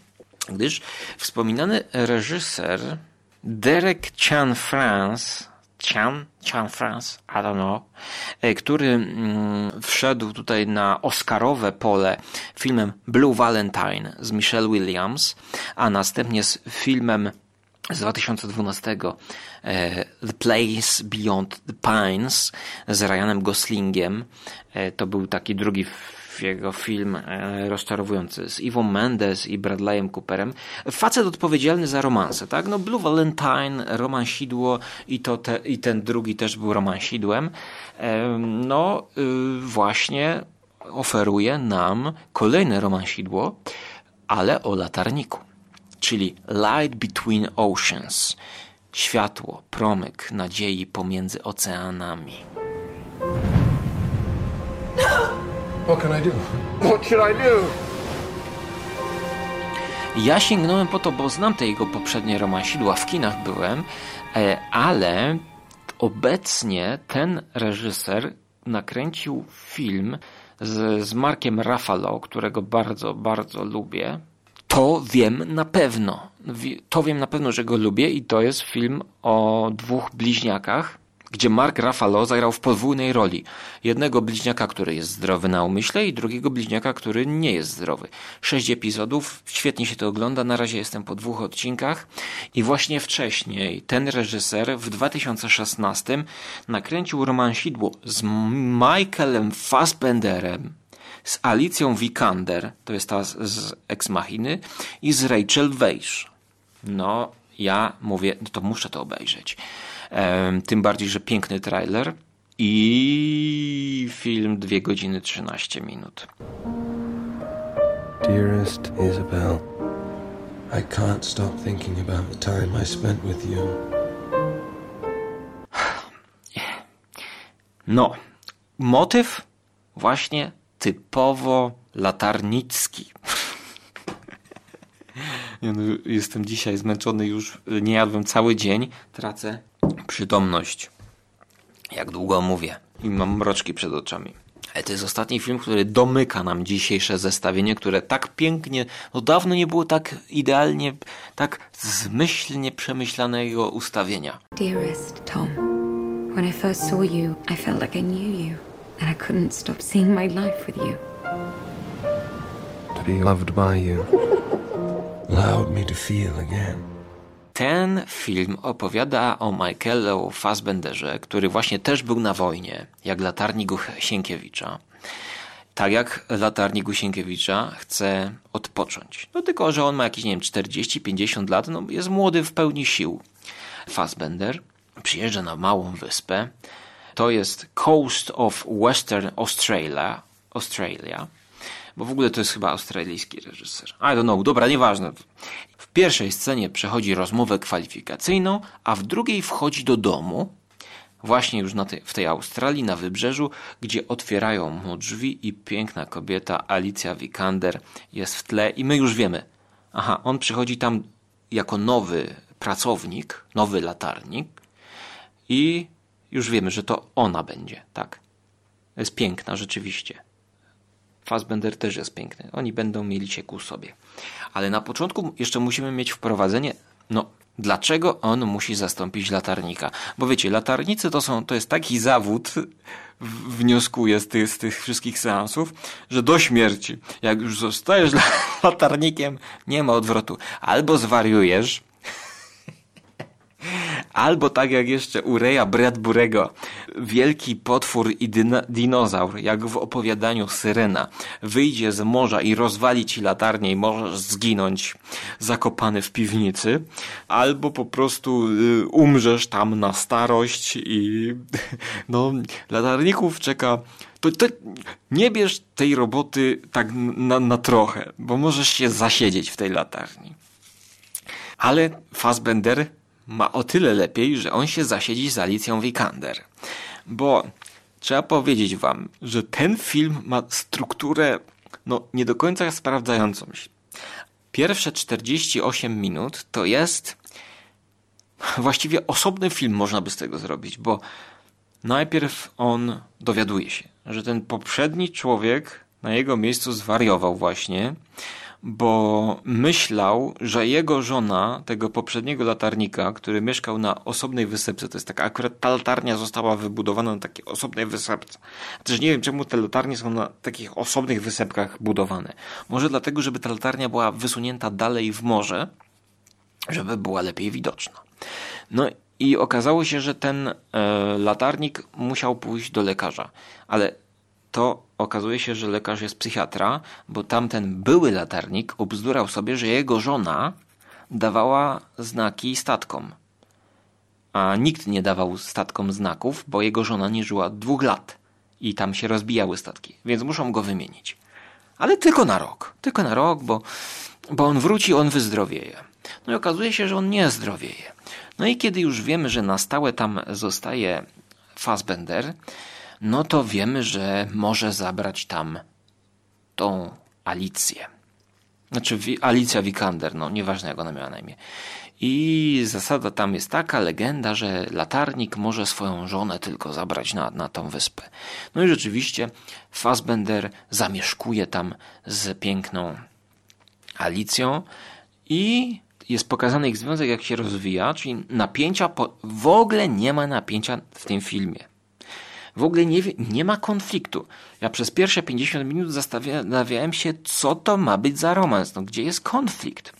gdyż wspominany reżyser Derek Chan France Chan, Chan France, I don't know, e, który mm, wszedł tutaj na Oscarowe pole filmem Blue Valentine z Michelle Williams, a następnie z filmem z 2012 e, The Place Beyond the Pines z Ryanem Goslingiem. E, to był taki drugi jego film e, rozczarowujący z Iwą Mendes i Bradleyem Cooperem. Facet odpowiedzialny za romanse, tak? No Blue Valentine, romansidło i, to te, i ten drugi też był romansidłem. No y, właśnie oferuje nam kolejne romansidło, ale o latarniku czyli Light Between Oceans światło, promyk nadziei pomiędzy oceanami. What can I do? What should I do? Ja sięgnąłem po to, bo znam te jego poprzednie romansidła, w kinach byłem, e, ale obecnie ten reżyser nakręcił film z, z Markiem Ruffalo, którego bardzo, bardzo lubię to wiem na pewno. To wiem na pewno, że go lubię i to jest film o dwóch bliźniakach, gdzie Mark Ruffalo zagrał w podwójnej roli. Jednego bliźniaka, który jest zdrowy na umyśle i drugiego bliźniaka, który nie jest zdrowy. Sześć epizodów, świetnie się to ogląda, na razie jestem po dwóch odcinkach i właśnie wcześniej ten reżyser w 2016 nakręcił romansidło z Michaelem Fassbenderem, z Alicją Vikander, to jest ta z Ex Machiny, i z Rachel Weisz. No, ja mówię, no to muszę to obejrzeć. Tym bardziej, że piękny trailer i film 2 godziny 13 minut. Dearest Isabel, I can't stop thinking about the time I spent with you. No, motyw właśnie typowo latarnicki. Jestem dzisiaj zmęczony już, nie jadłem cały dzień, tracę przytomność. Jak długo mówię i mam mroczki przed oczami. Ale to jest ostatni film, który domyka nam dzisiejsze zestawienie, które tak pięknie, no dawno nie było tak idealnie, tak zmyślnie przemyślanego ustawienia. Dearest Tom, when I first saw you, I felt like I knew you, and I couldn't stop seeing my life with you. To be loved by you allowed me to feel again. Ten film opowiada o Michaelu Fassbenderze, który właśnie też był na wojnie, jak latarnik Sienkiewicza. Tak jak latarnik Sienkiewicza chce odpocząć. No tylko, że on ma jakieś, nie wiem, 40-50 lat, no jest młody w pełni sił. Fassbender przyjeżdża na małą wyspę. To jest Coast of Western Australia, Australia bo w ogóle to jest chyba australijski reżyser. I don't know, dobra, nieważne. W pierwszej scenie przechodzi rozmowę kwalifikacyjną, a w drugiej wchodzi do domu, właśnie już tej, w tej Australii, na wybrzeżu, gdzie otwierają mu drzwi i piękna kobieta Alicja Vikander jest w tle i my już wiemy, aha, on przychodzi tam jako nowy pracownik, nowy latarnik i już wiemy, że to ona będzie, tak. Jest piękna, rzeczywiście. Fassbender też jest piękny. Oni będą mieli się ku sobie. Ale na początku jeszcze musimy mieć wprowadzenie, no dlaczego on musi zastąpić latarnika? Bo wiecie, latarnicy to są, to jest taki zawód, wnioskuję z tych, z tych wszystkich seansów, że do śmierci, jak już zostajesz latarnikiem, nie ma odwrotu. Albo zwariujesz, Albo tak jak jeszcze u Bradburego, wielki potwór i dinozaur, jak w opowiadaniu Syrena, wyjdzie z morza i rozwali ci latarnię i możesz zginąć zakopany w piwnicy, albo po prostu y, umrzesz tam na starość i no, latarników czeka to, to, nie bierz tej roboty tak na, na trochę, bo możesz się zasiedzieć w tej latarni. Ale Fassbender ma o tyle lepiej, że on się zasiedzi z Alicją Vikander. Bo trzeba powiedzieć wam, że ten film ma strukturę no, nie do końca sprawdzającą się. Pierwsze 48 minut to jest właściwie osobny film można by z tego zrobić, bo najpierw on dowiaduje się, że ten poprzedni człowiek na jego miejscu zwariował właśnie, bo myślał, że jego żona, tego poprzedniego latarnika, który mieszkał na osobnej wysepce, to jest taka, akurat ta latarnia została wybudowana na takiej osobnej wysepce. Też nie wiem, czemu te latarnie są na takich osobnych wysepkach budowane. Może dlatego, żeby ta latarnia była wysunięta dalej w morze, żeby była lepiej widoczna. No i okazało się, że ten e, latarnik musiał pójść do lekarza, ale to okazuje się, że lekarz jest psychiatra, bo tamten były latarnik obzdurał sobie, że jego żona dawała znaki statkom. A nikt nie dawał statkom znaków, bo jego żona nie żyła dwóch lat i tam się rozbijały statki, więc muszą go wymienić. Ale tylko na rok. Tylko na rok, bo, bo on wróci, on wyzdrowieje. No i okazuje się, że on nie zdrowieje. No i kiedy już wiemy, że na stałe tam zostaje Fassbender, no to wiemy, że może zabrać tam tą Alicję. Znaczy Alicja Vikander, no nieważne jak ona miała na imię. I zasada tam jest taka, legenda, że latarnik może swoją żonę tylko zabrać na, na tą wyspę. No i rzeczywiście Fassbender zamieszkuje tam z piękną Alicją i jest pokazany ich związek, jak się rozwija, czyli napięcia, po... w ogóle nie ma napięcia w tym filmie. W ogóle nie, nie ma konfliktu. Ja przez pierwsze 50 minut zastanawiałem się, co to ma być za romans, no, gdzie jest konflikt.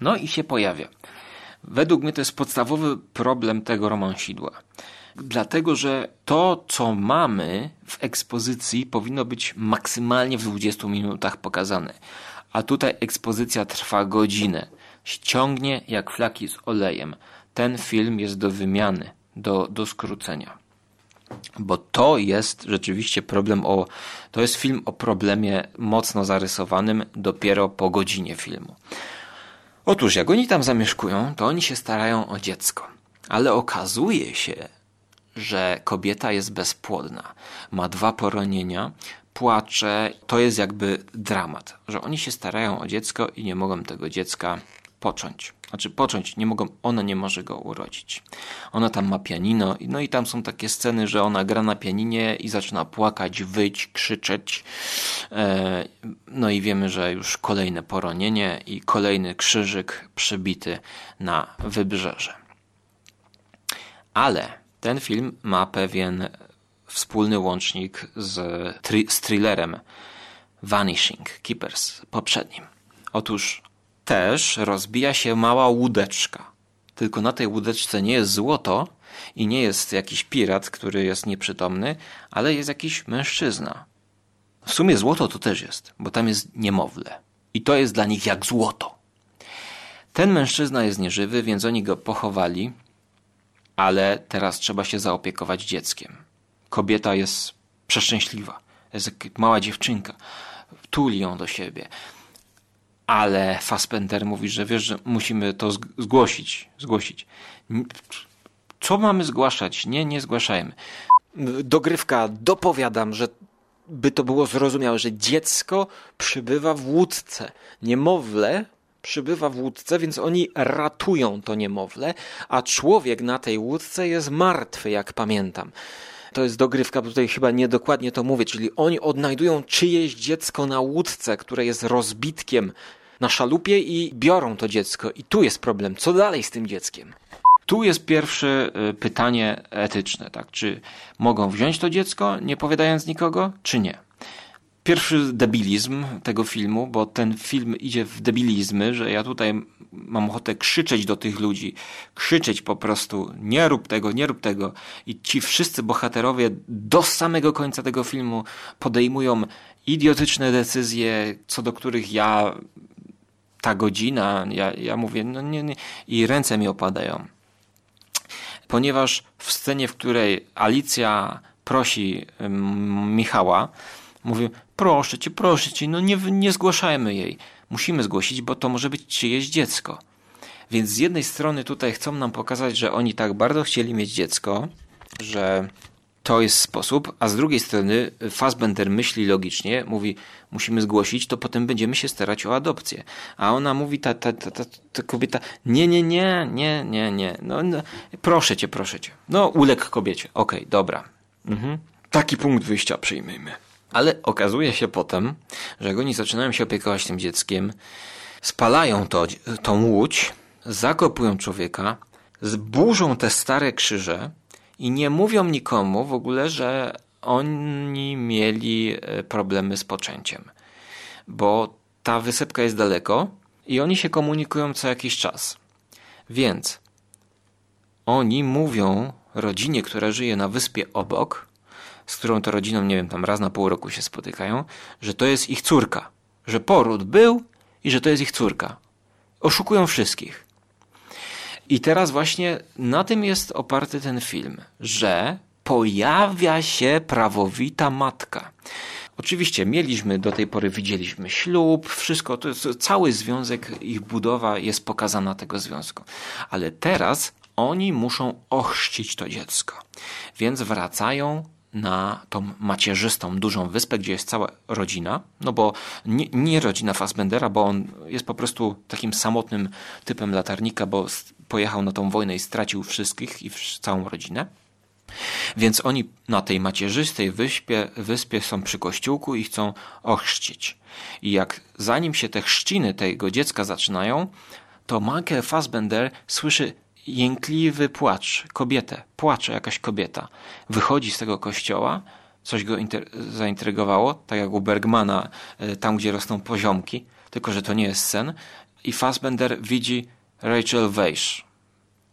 No i się pojawia. Według mnie to jest podstawowy problem tego romansidła. Dlatego, że to, co mamy w ekspozycji, powinno być maksymalnie w 20 minutach pokazane. A tutaj ekspozycja trwa godzinę. Ściągnie jak flaki z olejem. Ten film jest do wymiany, do, do skrócenia. Bo to jest rzeczywiście problem o. To jest film o problemie mocno zarysowanym dopiero po godzinie filmu. Otóż, jak oni tam zamieszkują, to oni się starają o dziecko. Ale okazuje się, że kobieta jest bezpłodna. Ma dwa poronienia, płacze. To jest jakby dramat, że oni się starają o dziecko i nie mogą tego dziecka począć. Znaczy począć, nie mogą, ona nie może go urodzić. Ona tam ma pianino, no i tam są takie sceny, że ona gra na pianinie i zaczyna płakać, wyć, krzyczeć. E, no i wiemy, że już kolejne poronienie i kolejny krzyżyk przybity na wybrzeże. Ale ten film ma pewien wspólny łącznik z, z thrillerem Vanishing Keepers poprzednim. Otóż też rozbija się mała łódeczka. Tylko na tej łódeczce nie jest złoto i nie jest jakiś pirat, który jest nieprzytomny, ale jest jakiś mężczyzna. W sumie złoto to też jest, bo tam jest niemowlę. I to jest dla nich jak złoto. Ten mężczyzna jest nieżywy, więc oni go pochowali, ale teraz trzeba się zaopiekować dzieckiem. Kobieta jest przeszczęśliwa. Jest jak mała dziewczynka. Tuli ją do siebie ale Fassbender mówi, że wiesz, że musimy to zgłosić, zgłosić. Co mamy zgłaszać? Nie, nie zgłaszajmy. Dogrywka, dopowiadam, że by to było zrozumiałe, że dziecko przybywa w łódce. Niemowlę przybywa w łódce, więc oni ratują to niemowlę, a człowiek na tej łódce jest martwy, jak pamiętam. To jest dogrywka, bo tutaj chyba niedokładnie to mówię, czyli oni odnajdują czyjeś dziecko na łódce, które jest rozbitkiem na szalupie i biorą to dziecko. I tu jest problem. Co dalej z tym dzieckiem? Tu jest pierwsze y, pytanie etyczne, tak? Czy mogą wziąć to dziecko, nie powiadając nikogo, czy nie? Pierwszy debilizm tego filmu, bo ten film idzie w debilizmy, że ja tutaj mam ochotę krzyczeć do tych ludzi, krzyczeć po prostu, nie rób tego, nie rób tego. I ci wszyscy bohaterowie do samego końca tego filmu podejmują idiotyczne decyzje, co do których ja ta godzina, ja, ja mówię, no nie, nie, i ręce mi opadają. Ponieważ w scenie, w której Alicja prosi Michała, mówi, proszę cię, proszę cię, no nie, nie zgłaszajmy jej. Musimy zgłosić, bo to może być czyjeś dziecko. Więc z jednej strony tutaj chcą nam pokazać, że oni tak bardzo chcieli mieć dziecko, że to jest sposób, a z drugiej strony Fassbender myśli logicznie, mówi, musimy zgłosić, to potem będziemy się starać o adopcję. A ona mówi, ta, ta, ta, ta, ta kobieta, nie, nie, nie, nie, nie, nie, no, no, proszę cię, proszę cię. No, uległ kobiecie. Okej, okay, dobra. Mhm. Taki punkt wyjścia przyjmijmy. Ale okazuje się potem, że jak oni zaczynają się opiekować tym dzieckiem, spalają to, tą łódź, zakopują człowieka, zburzą te stare krzyże i nie mówią nikomu w ogóle, że oni mieli e, problemy z poczęciem, bo ta wysepka jest daleko i oni się komunikują co jakiś czas. Więc oni mówią rodzinie, która żyje na wyspie obok, z którą to rodziną, nie wiem, tam raz na pół roku się spotykają, że to jest ich córka, że poród był i że to jest ich córka. Oszukują wszystkich. I teraz właśnie na tym jest oparty ten film, że pojawia się prawowita matka. Oczywiście mieliśmy do tej pory, widzieliśmy ślub, wszystko, to jest cały związek, ich budowa jest pokazana tego związku. Ale teraz oni muszą ochrzcić to dziecko. Więc wracają na tą macierzystą, dużą wyspę, gdzie jest cała rodzina, no bo nie, nie rodzina Fassbendera, bo on jest po prostu takim samotnym typem latarnika, bo pojechał na tą wojnę i stracił wszystkich i całą rodzinę. Więc oni na tej macierzystej wyspie, wyspie są przy kościółku i chcą ochrzcić. I jak zanim się te chrzciny tego dziecka zaczynają, to Michael Fassbender słyszy jękliwy płacz, kobietę, płacze jakaś kobieta. Wychodzi z tego kościoła, coś go zaintrygowało, tak jak u Bergmana, e, tam gdzie rosną poziomki, tylko że to nie jest sen. I Fassbender widzi Rachel Weisz.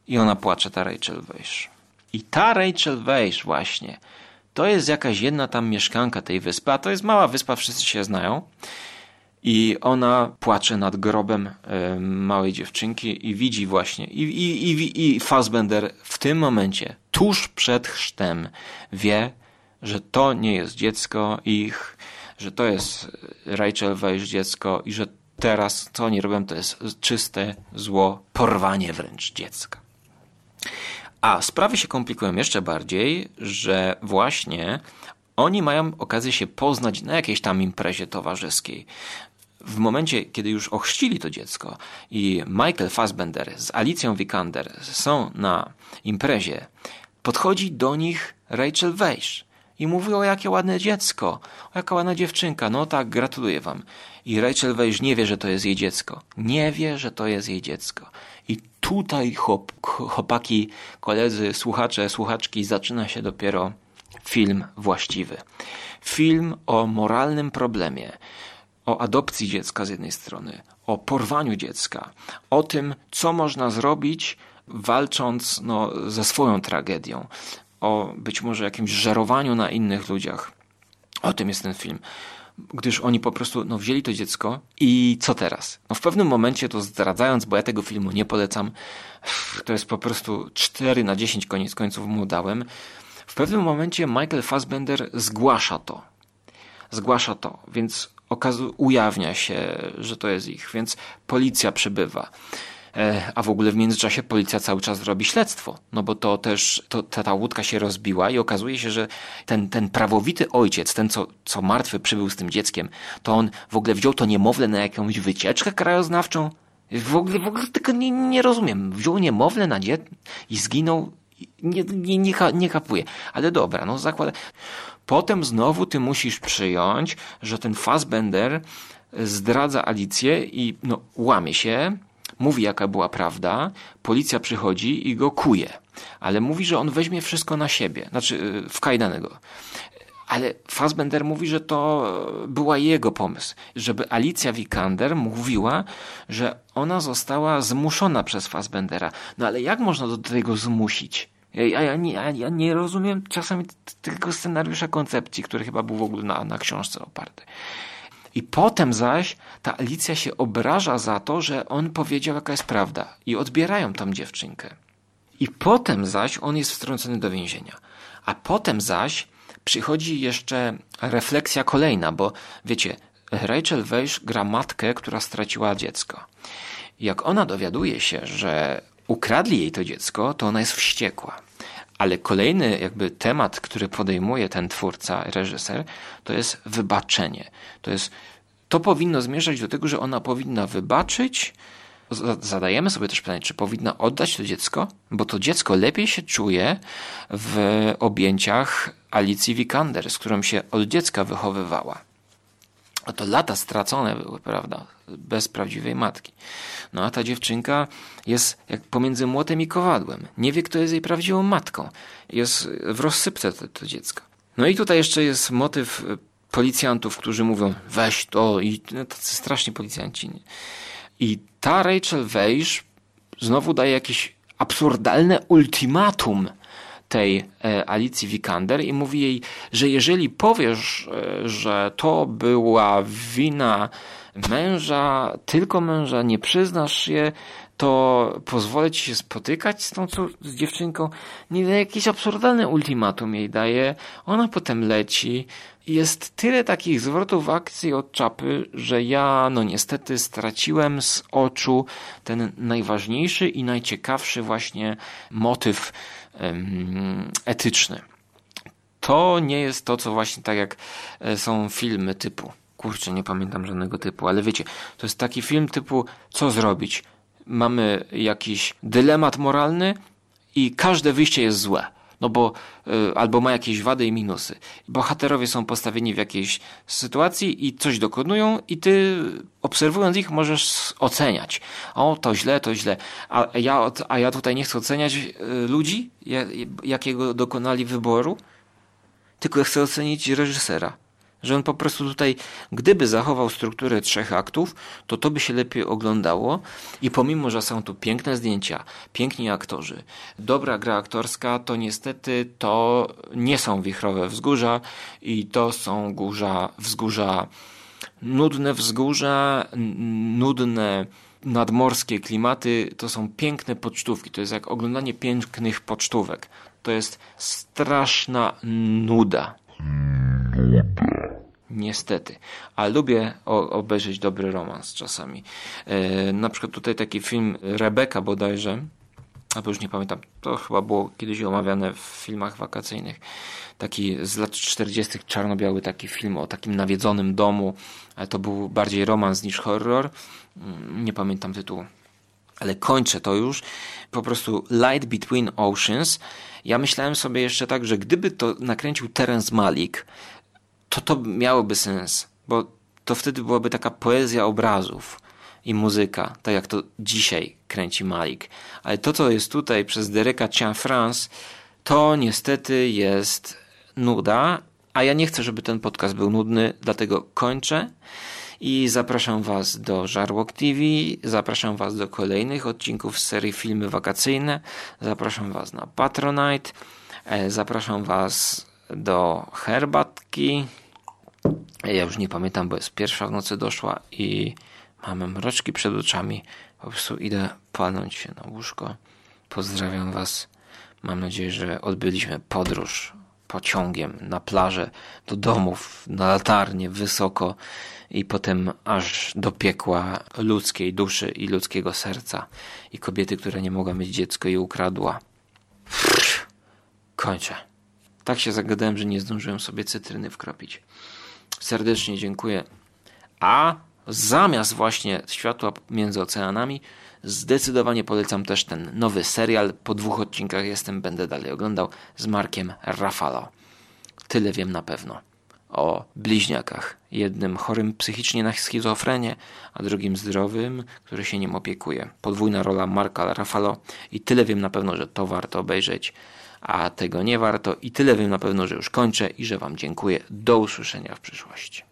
I ona płacze, ta Rachel Weisz. I ta Rachel Weisz właśnie, to jest jakaś jedna tam mieszkanka tej wyspy, a to jest mała wyspa, wszyscy się znają. I ona płacze nad grobem y, małej dziewczynki i widzi właśnie, i, i, i, i Fassbender w tym momencie, tuż przed chrztem, wie, że to nie jest dziecko ich, że to jest Rachel Weisz dziecko i że teraz co oni robią to jest czyste zło, porwanie wręcz dziecka. A sprawy się komplikują jeszcze bardziej, że właśnie oni mają okazję się poznać na jakiejś tam imprezie towarzyskiej. W momencie, kiedy już ochrzcili to dziecko i Michael Fassbender z Alicją Vikander są na imprezie, podchodzi do nich Rachel Weisz i mówi o jakie ładne dziecko, o jaka ładna dziewczynka. No tak, gratuluję wam. I Rachel Weisz nie wie, że to jest jej dziecko. Nie wie, że to jest jej dziecko. I tutaj chłop, chłopaki, koledzy, słuchacze, słuchaczki, zaczyna się dopiero film właściwy. Film o moralnym problemie, o adopcji dziecka z jednej strony, o porwaniu dziecka, o tym, co można zrobić, walcząc no, ze swoją tragedią, o być może jakimś żerowaniu na innych ludziach. O tym jest ten film. Gdyż oni po prostu no, wzięli to dziecko i co teraz? No, w pewnym momencie, to zdradzając, bo ja tego filmu nie polecam, to jest po prostu 4 na 10 koniec końców mu dałem. W pewnym momencie Michael Fassbender zgłasza to. Zgłasza to, więc okazu- ujawnia się, że to jest ich, więc policja przybywa. E, a w ogóle w międzyczasie policja cały czas robi śledztwo, no bo to też to, ta, ta łódka się rozbiła i okazuje się, że ten, ten prawowity ojciec, ten co, co martwy przybył z tym dzieckiem, to on w ogóle wziął to niemowlę na jakąś wycieczkę krajoznawczą. W ogóle, w ogóle tego nie, nie rozumiem. Wziął niemowlę na dziecko i zginął. Nie, nie, nie, nie kapuję. Ale dobra, no zakładam. Potem znowu ty musisz przyjąć, że ten Fassbender zdradza Alicję i no, łamie się, mówi jaka była prawda, policja przychodzi i go kuje. Ale mówi, że on weźmie wszystko na siebie, znaczy w kajdanego. Ale Fassbender mówi, że to była jego pomysł, żeby Alicja Vikander mówiła, że ona została zmuszona przez Fassbendera. No ale jak można do tego zmusić? Ja, ja, nie, ja, ja nie rozumiem czasami tego scenariusza koncepcji, który chyba był w ogóle na, na książce oparty. I potem zaś ta Alicja się obraża za to, że on powiedział, jaka jest prawda. I odbierają tam dziewczynkę. I potem zaś on jest wtrącony do więzienia. A potem zaś przychodzi jeszcze refleksja kolejna, bo wiecie, Rachel Weisz gra matkę, która straciła dziecko. Jak ona dowiaduje się, że ukradli jej to dziecko, to ona jest wściekła. Ale kolejny jakby temat, który podejmuje ten twórca, reżyser, to jest wybaczenie. To jest, to powinno zmierzać do tego, że ona powinna wybaczyć. Zadajemy sobie też pytanie, czy powinna oddać to dziecko, bo to dziecko lepiej się czuje w objęciach Alicji Vikander, z którą się od dziecka wychowywała. A to lata stracone były, prawda? Bez prawdziwej matki. No a ta dziewczynka jest jak pomiędzy młotem i kowadłem. Nie wie, kto jest jej prawdziwą matką. Jest w rozsypce to, to dziecko. No i tutaj jeszcze jest motyw e, policjantów, którzy mówią weź to i no, tacy straszni policjanci. I ta Rachel Weisz znowu daje jakieś absurdalne ultimatum tej e, Alicji Vikander i mówi jej, że jeżeli powiesz, e, że to była wina męża, tylko męża, nie przyznasz się, to pozwolę ci się spotykać z tą z dziewczynką. Nie jakieś absurdalne ultimatum jej daje. Ona potem leci. Jest tyle takich zwrotów akcji od czapy, że ja, no niestety, straciłem z oczu ten najważniejszy i najciekawszy właśnie motyw etyczny. To nie jest to, co właśnie tak jak e, są filmy typu kurczę, nie pamiętam żadnego typu, ale wiecie, to jest taki film typu co zrobić? Mamy jakiś dylemat moralny i każde wyjście jest złe. No bo y, albo ma jakieś wady i minusy. Bohaterowie są postawieni w jakiejś sytuacji i coś dokonują i ty obserwując ich możesz oceniać. O, to źle, to źle. A ja, a ja tutaj nie chcę oceniać y, ludzi, jakiego dokonali wyboru, tylko chcę ocenić reżysera że on po prostu tutaj, gdyby zachował strukturę trzech aktów, to to by się lepiej oglądało i pomimo, że są tu piękne zdjęcia, piękni aktorzy, dobra gra aktorska, to niestety to nie są wichrowe wzgórza i to są górza, wzgórza, nudne wzgórza, nudne nadmorskie klimaty, to są piękne pocztówki, to jest jak oglądanie pięknych pocztówek. To jest straszna nuda. Niestety. A lubię obejrzeć dobry romans czasami. E, na przykład tutaj taki film Rebeka bodajże, albo już nie pamiętam, to chyba było kiedyś omawiane w filmach wakacyjnych. Taki z lat 40. czarno-biały taki film o takim nawiedzonym domu, ale to był bardziej romans niż horror. Mm, nie pamiętam tytułu. Ale kończę to już. Po prostu Light Between Oceans. Ja myślałem sobie jeszcze tak, że gdyby to nakręcił Terence Malik, to to miałoby sens, bo to wtedy byłaby taka poezja obrazów i muzyka, tak jak to dzisiaj kręci Malik. Ale to, co jest tutaj przez Dereka Cianfrance, to niestety jest nuda, a ja nie chcę, żeby ten podcast był nudny, dlatego kończę i zapraszam Was do Żarłok TV, zapraszam Was do kolejnych odcinków z serii Filmy Wakacyjne, zapraszam Was na Patronite, e, zapraszam Was do herbatki, ja już nie pamiętam, bo jest pierwsza w nocy doszła i mamy mroczki przed oczami. Po prostu idę palnąć się na łóżko. Pozdrawiam Was. Mam nadzieję, że odbyliśmy podróż pociągiem na plażę, do domów, na latarnię, wysoko i potem aż do piekła ludzkiej duszy i ludzkiego serca i kobiety, która nie mogła mieć dziecko i ukradła. Kończę. Tak się zagadałem, że nie zdążyłem sobie cytryny wkropić serdecznie dziękuję. A zamiast właśnie światła między oceanami, zdecydowanie polecam też ten nowy serial. Po dwóch odcinkach jestem, będę dalej oglądał z Markiem Rafalo. Tyle wiem na pewno o bliźniakach. Jednym chorym psychicznie na schizofrenię, a drugim zdrowym, który się nim opiekuje. Podwójna rola Marka Rafalo i tyle wiem na pewno, że to warto obejrzeć a tego nie warto. I tyle wiem na pewno, że już kończę i że Wam dziękuję. Do usłyszenia w przyszłości.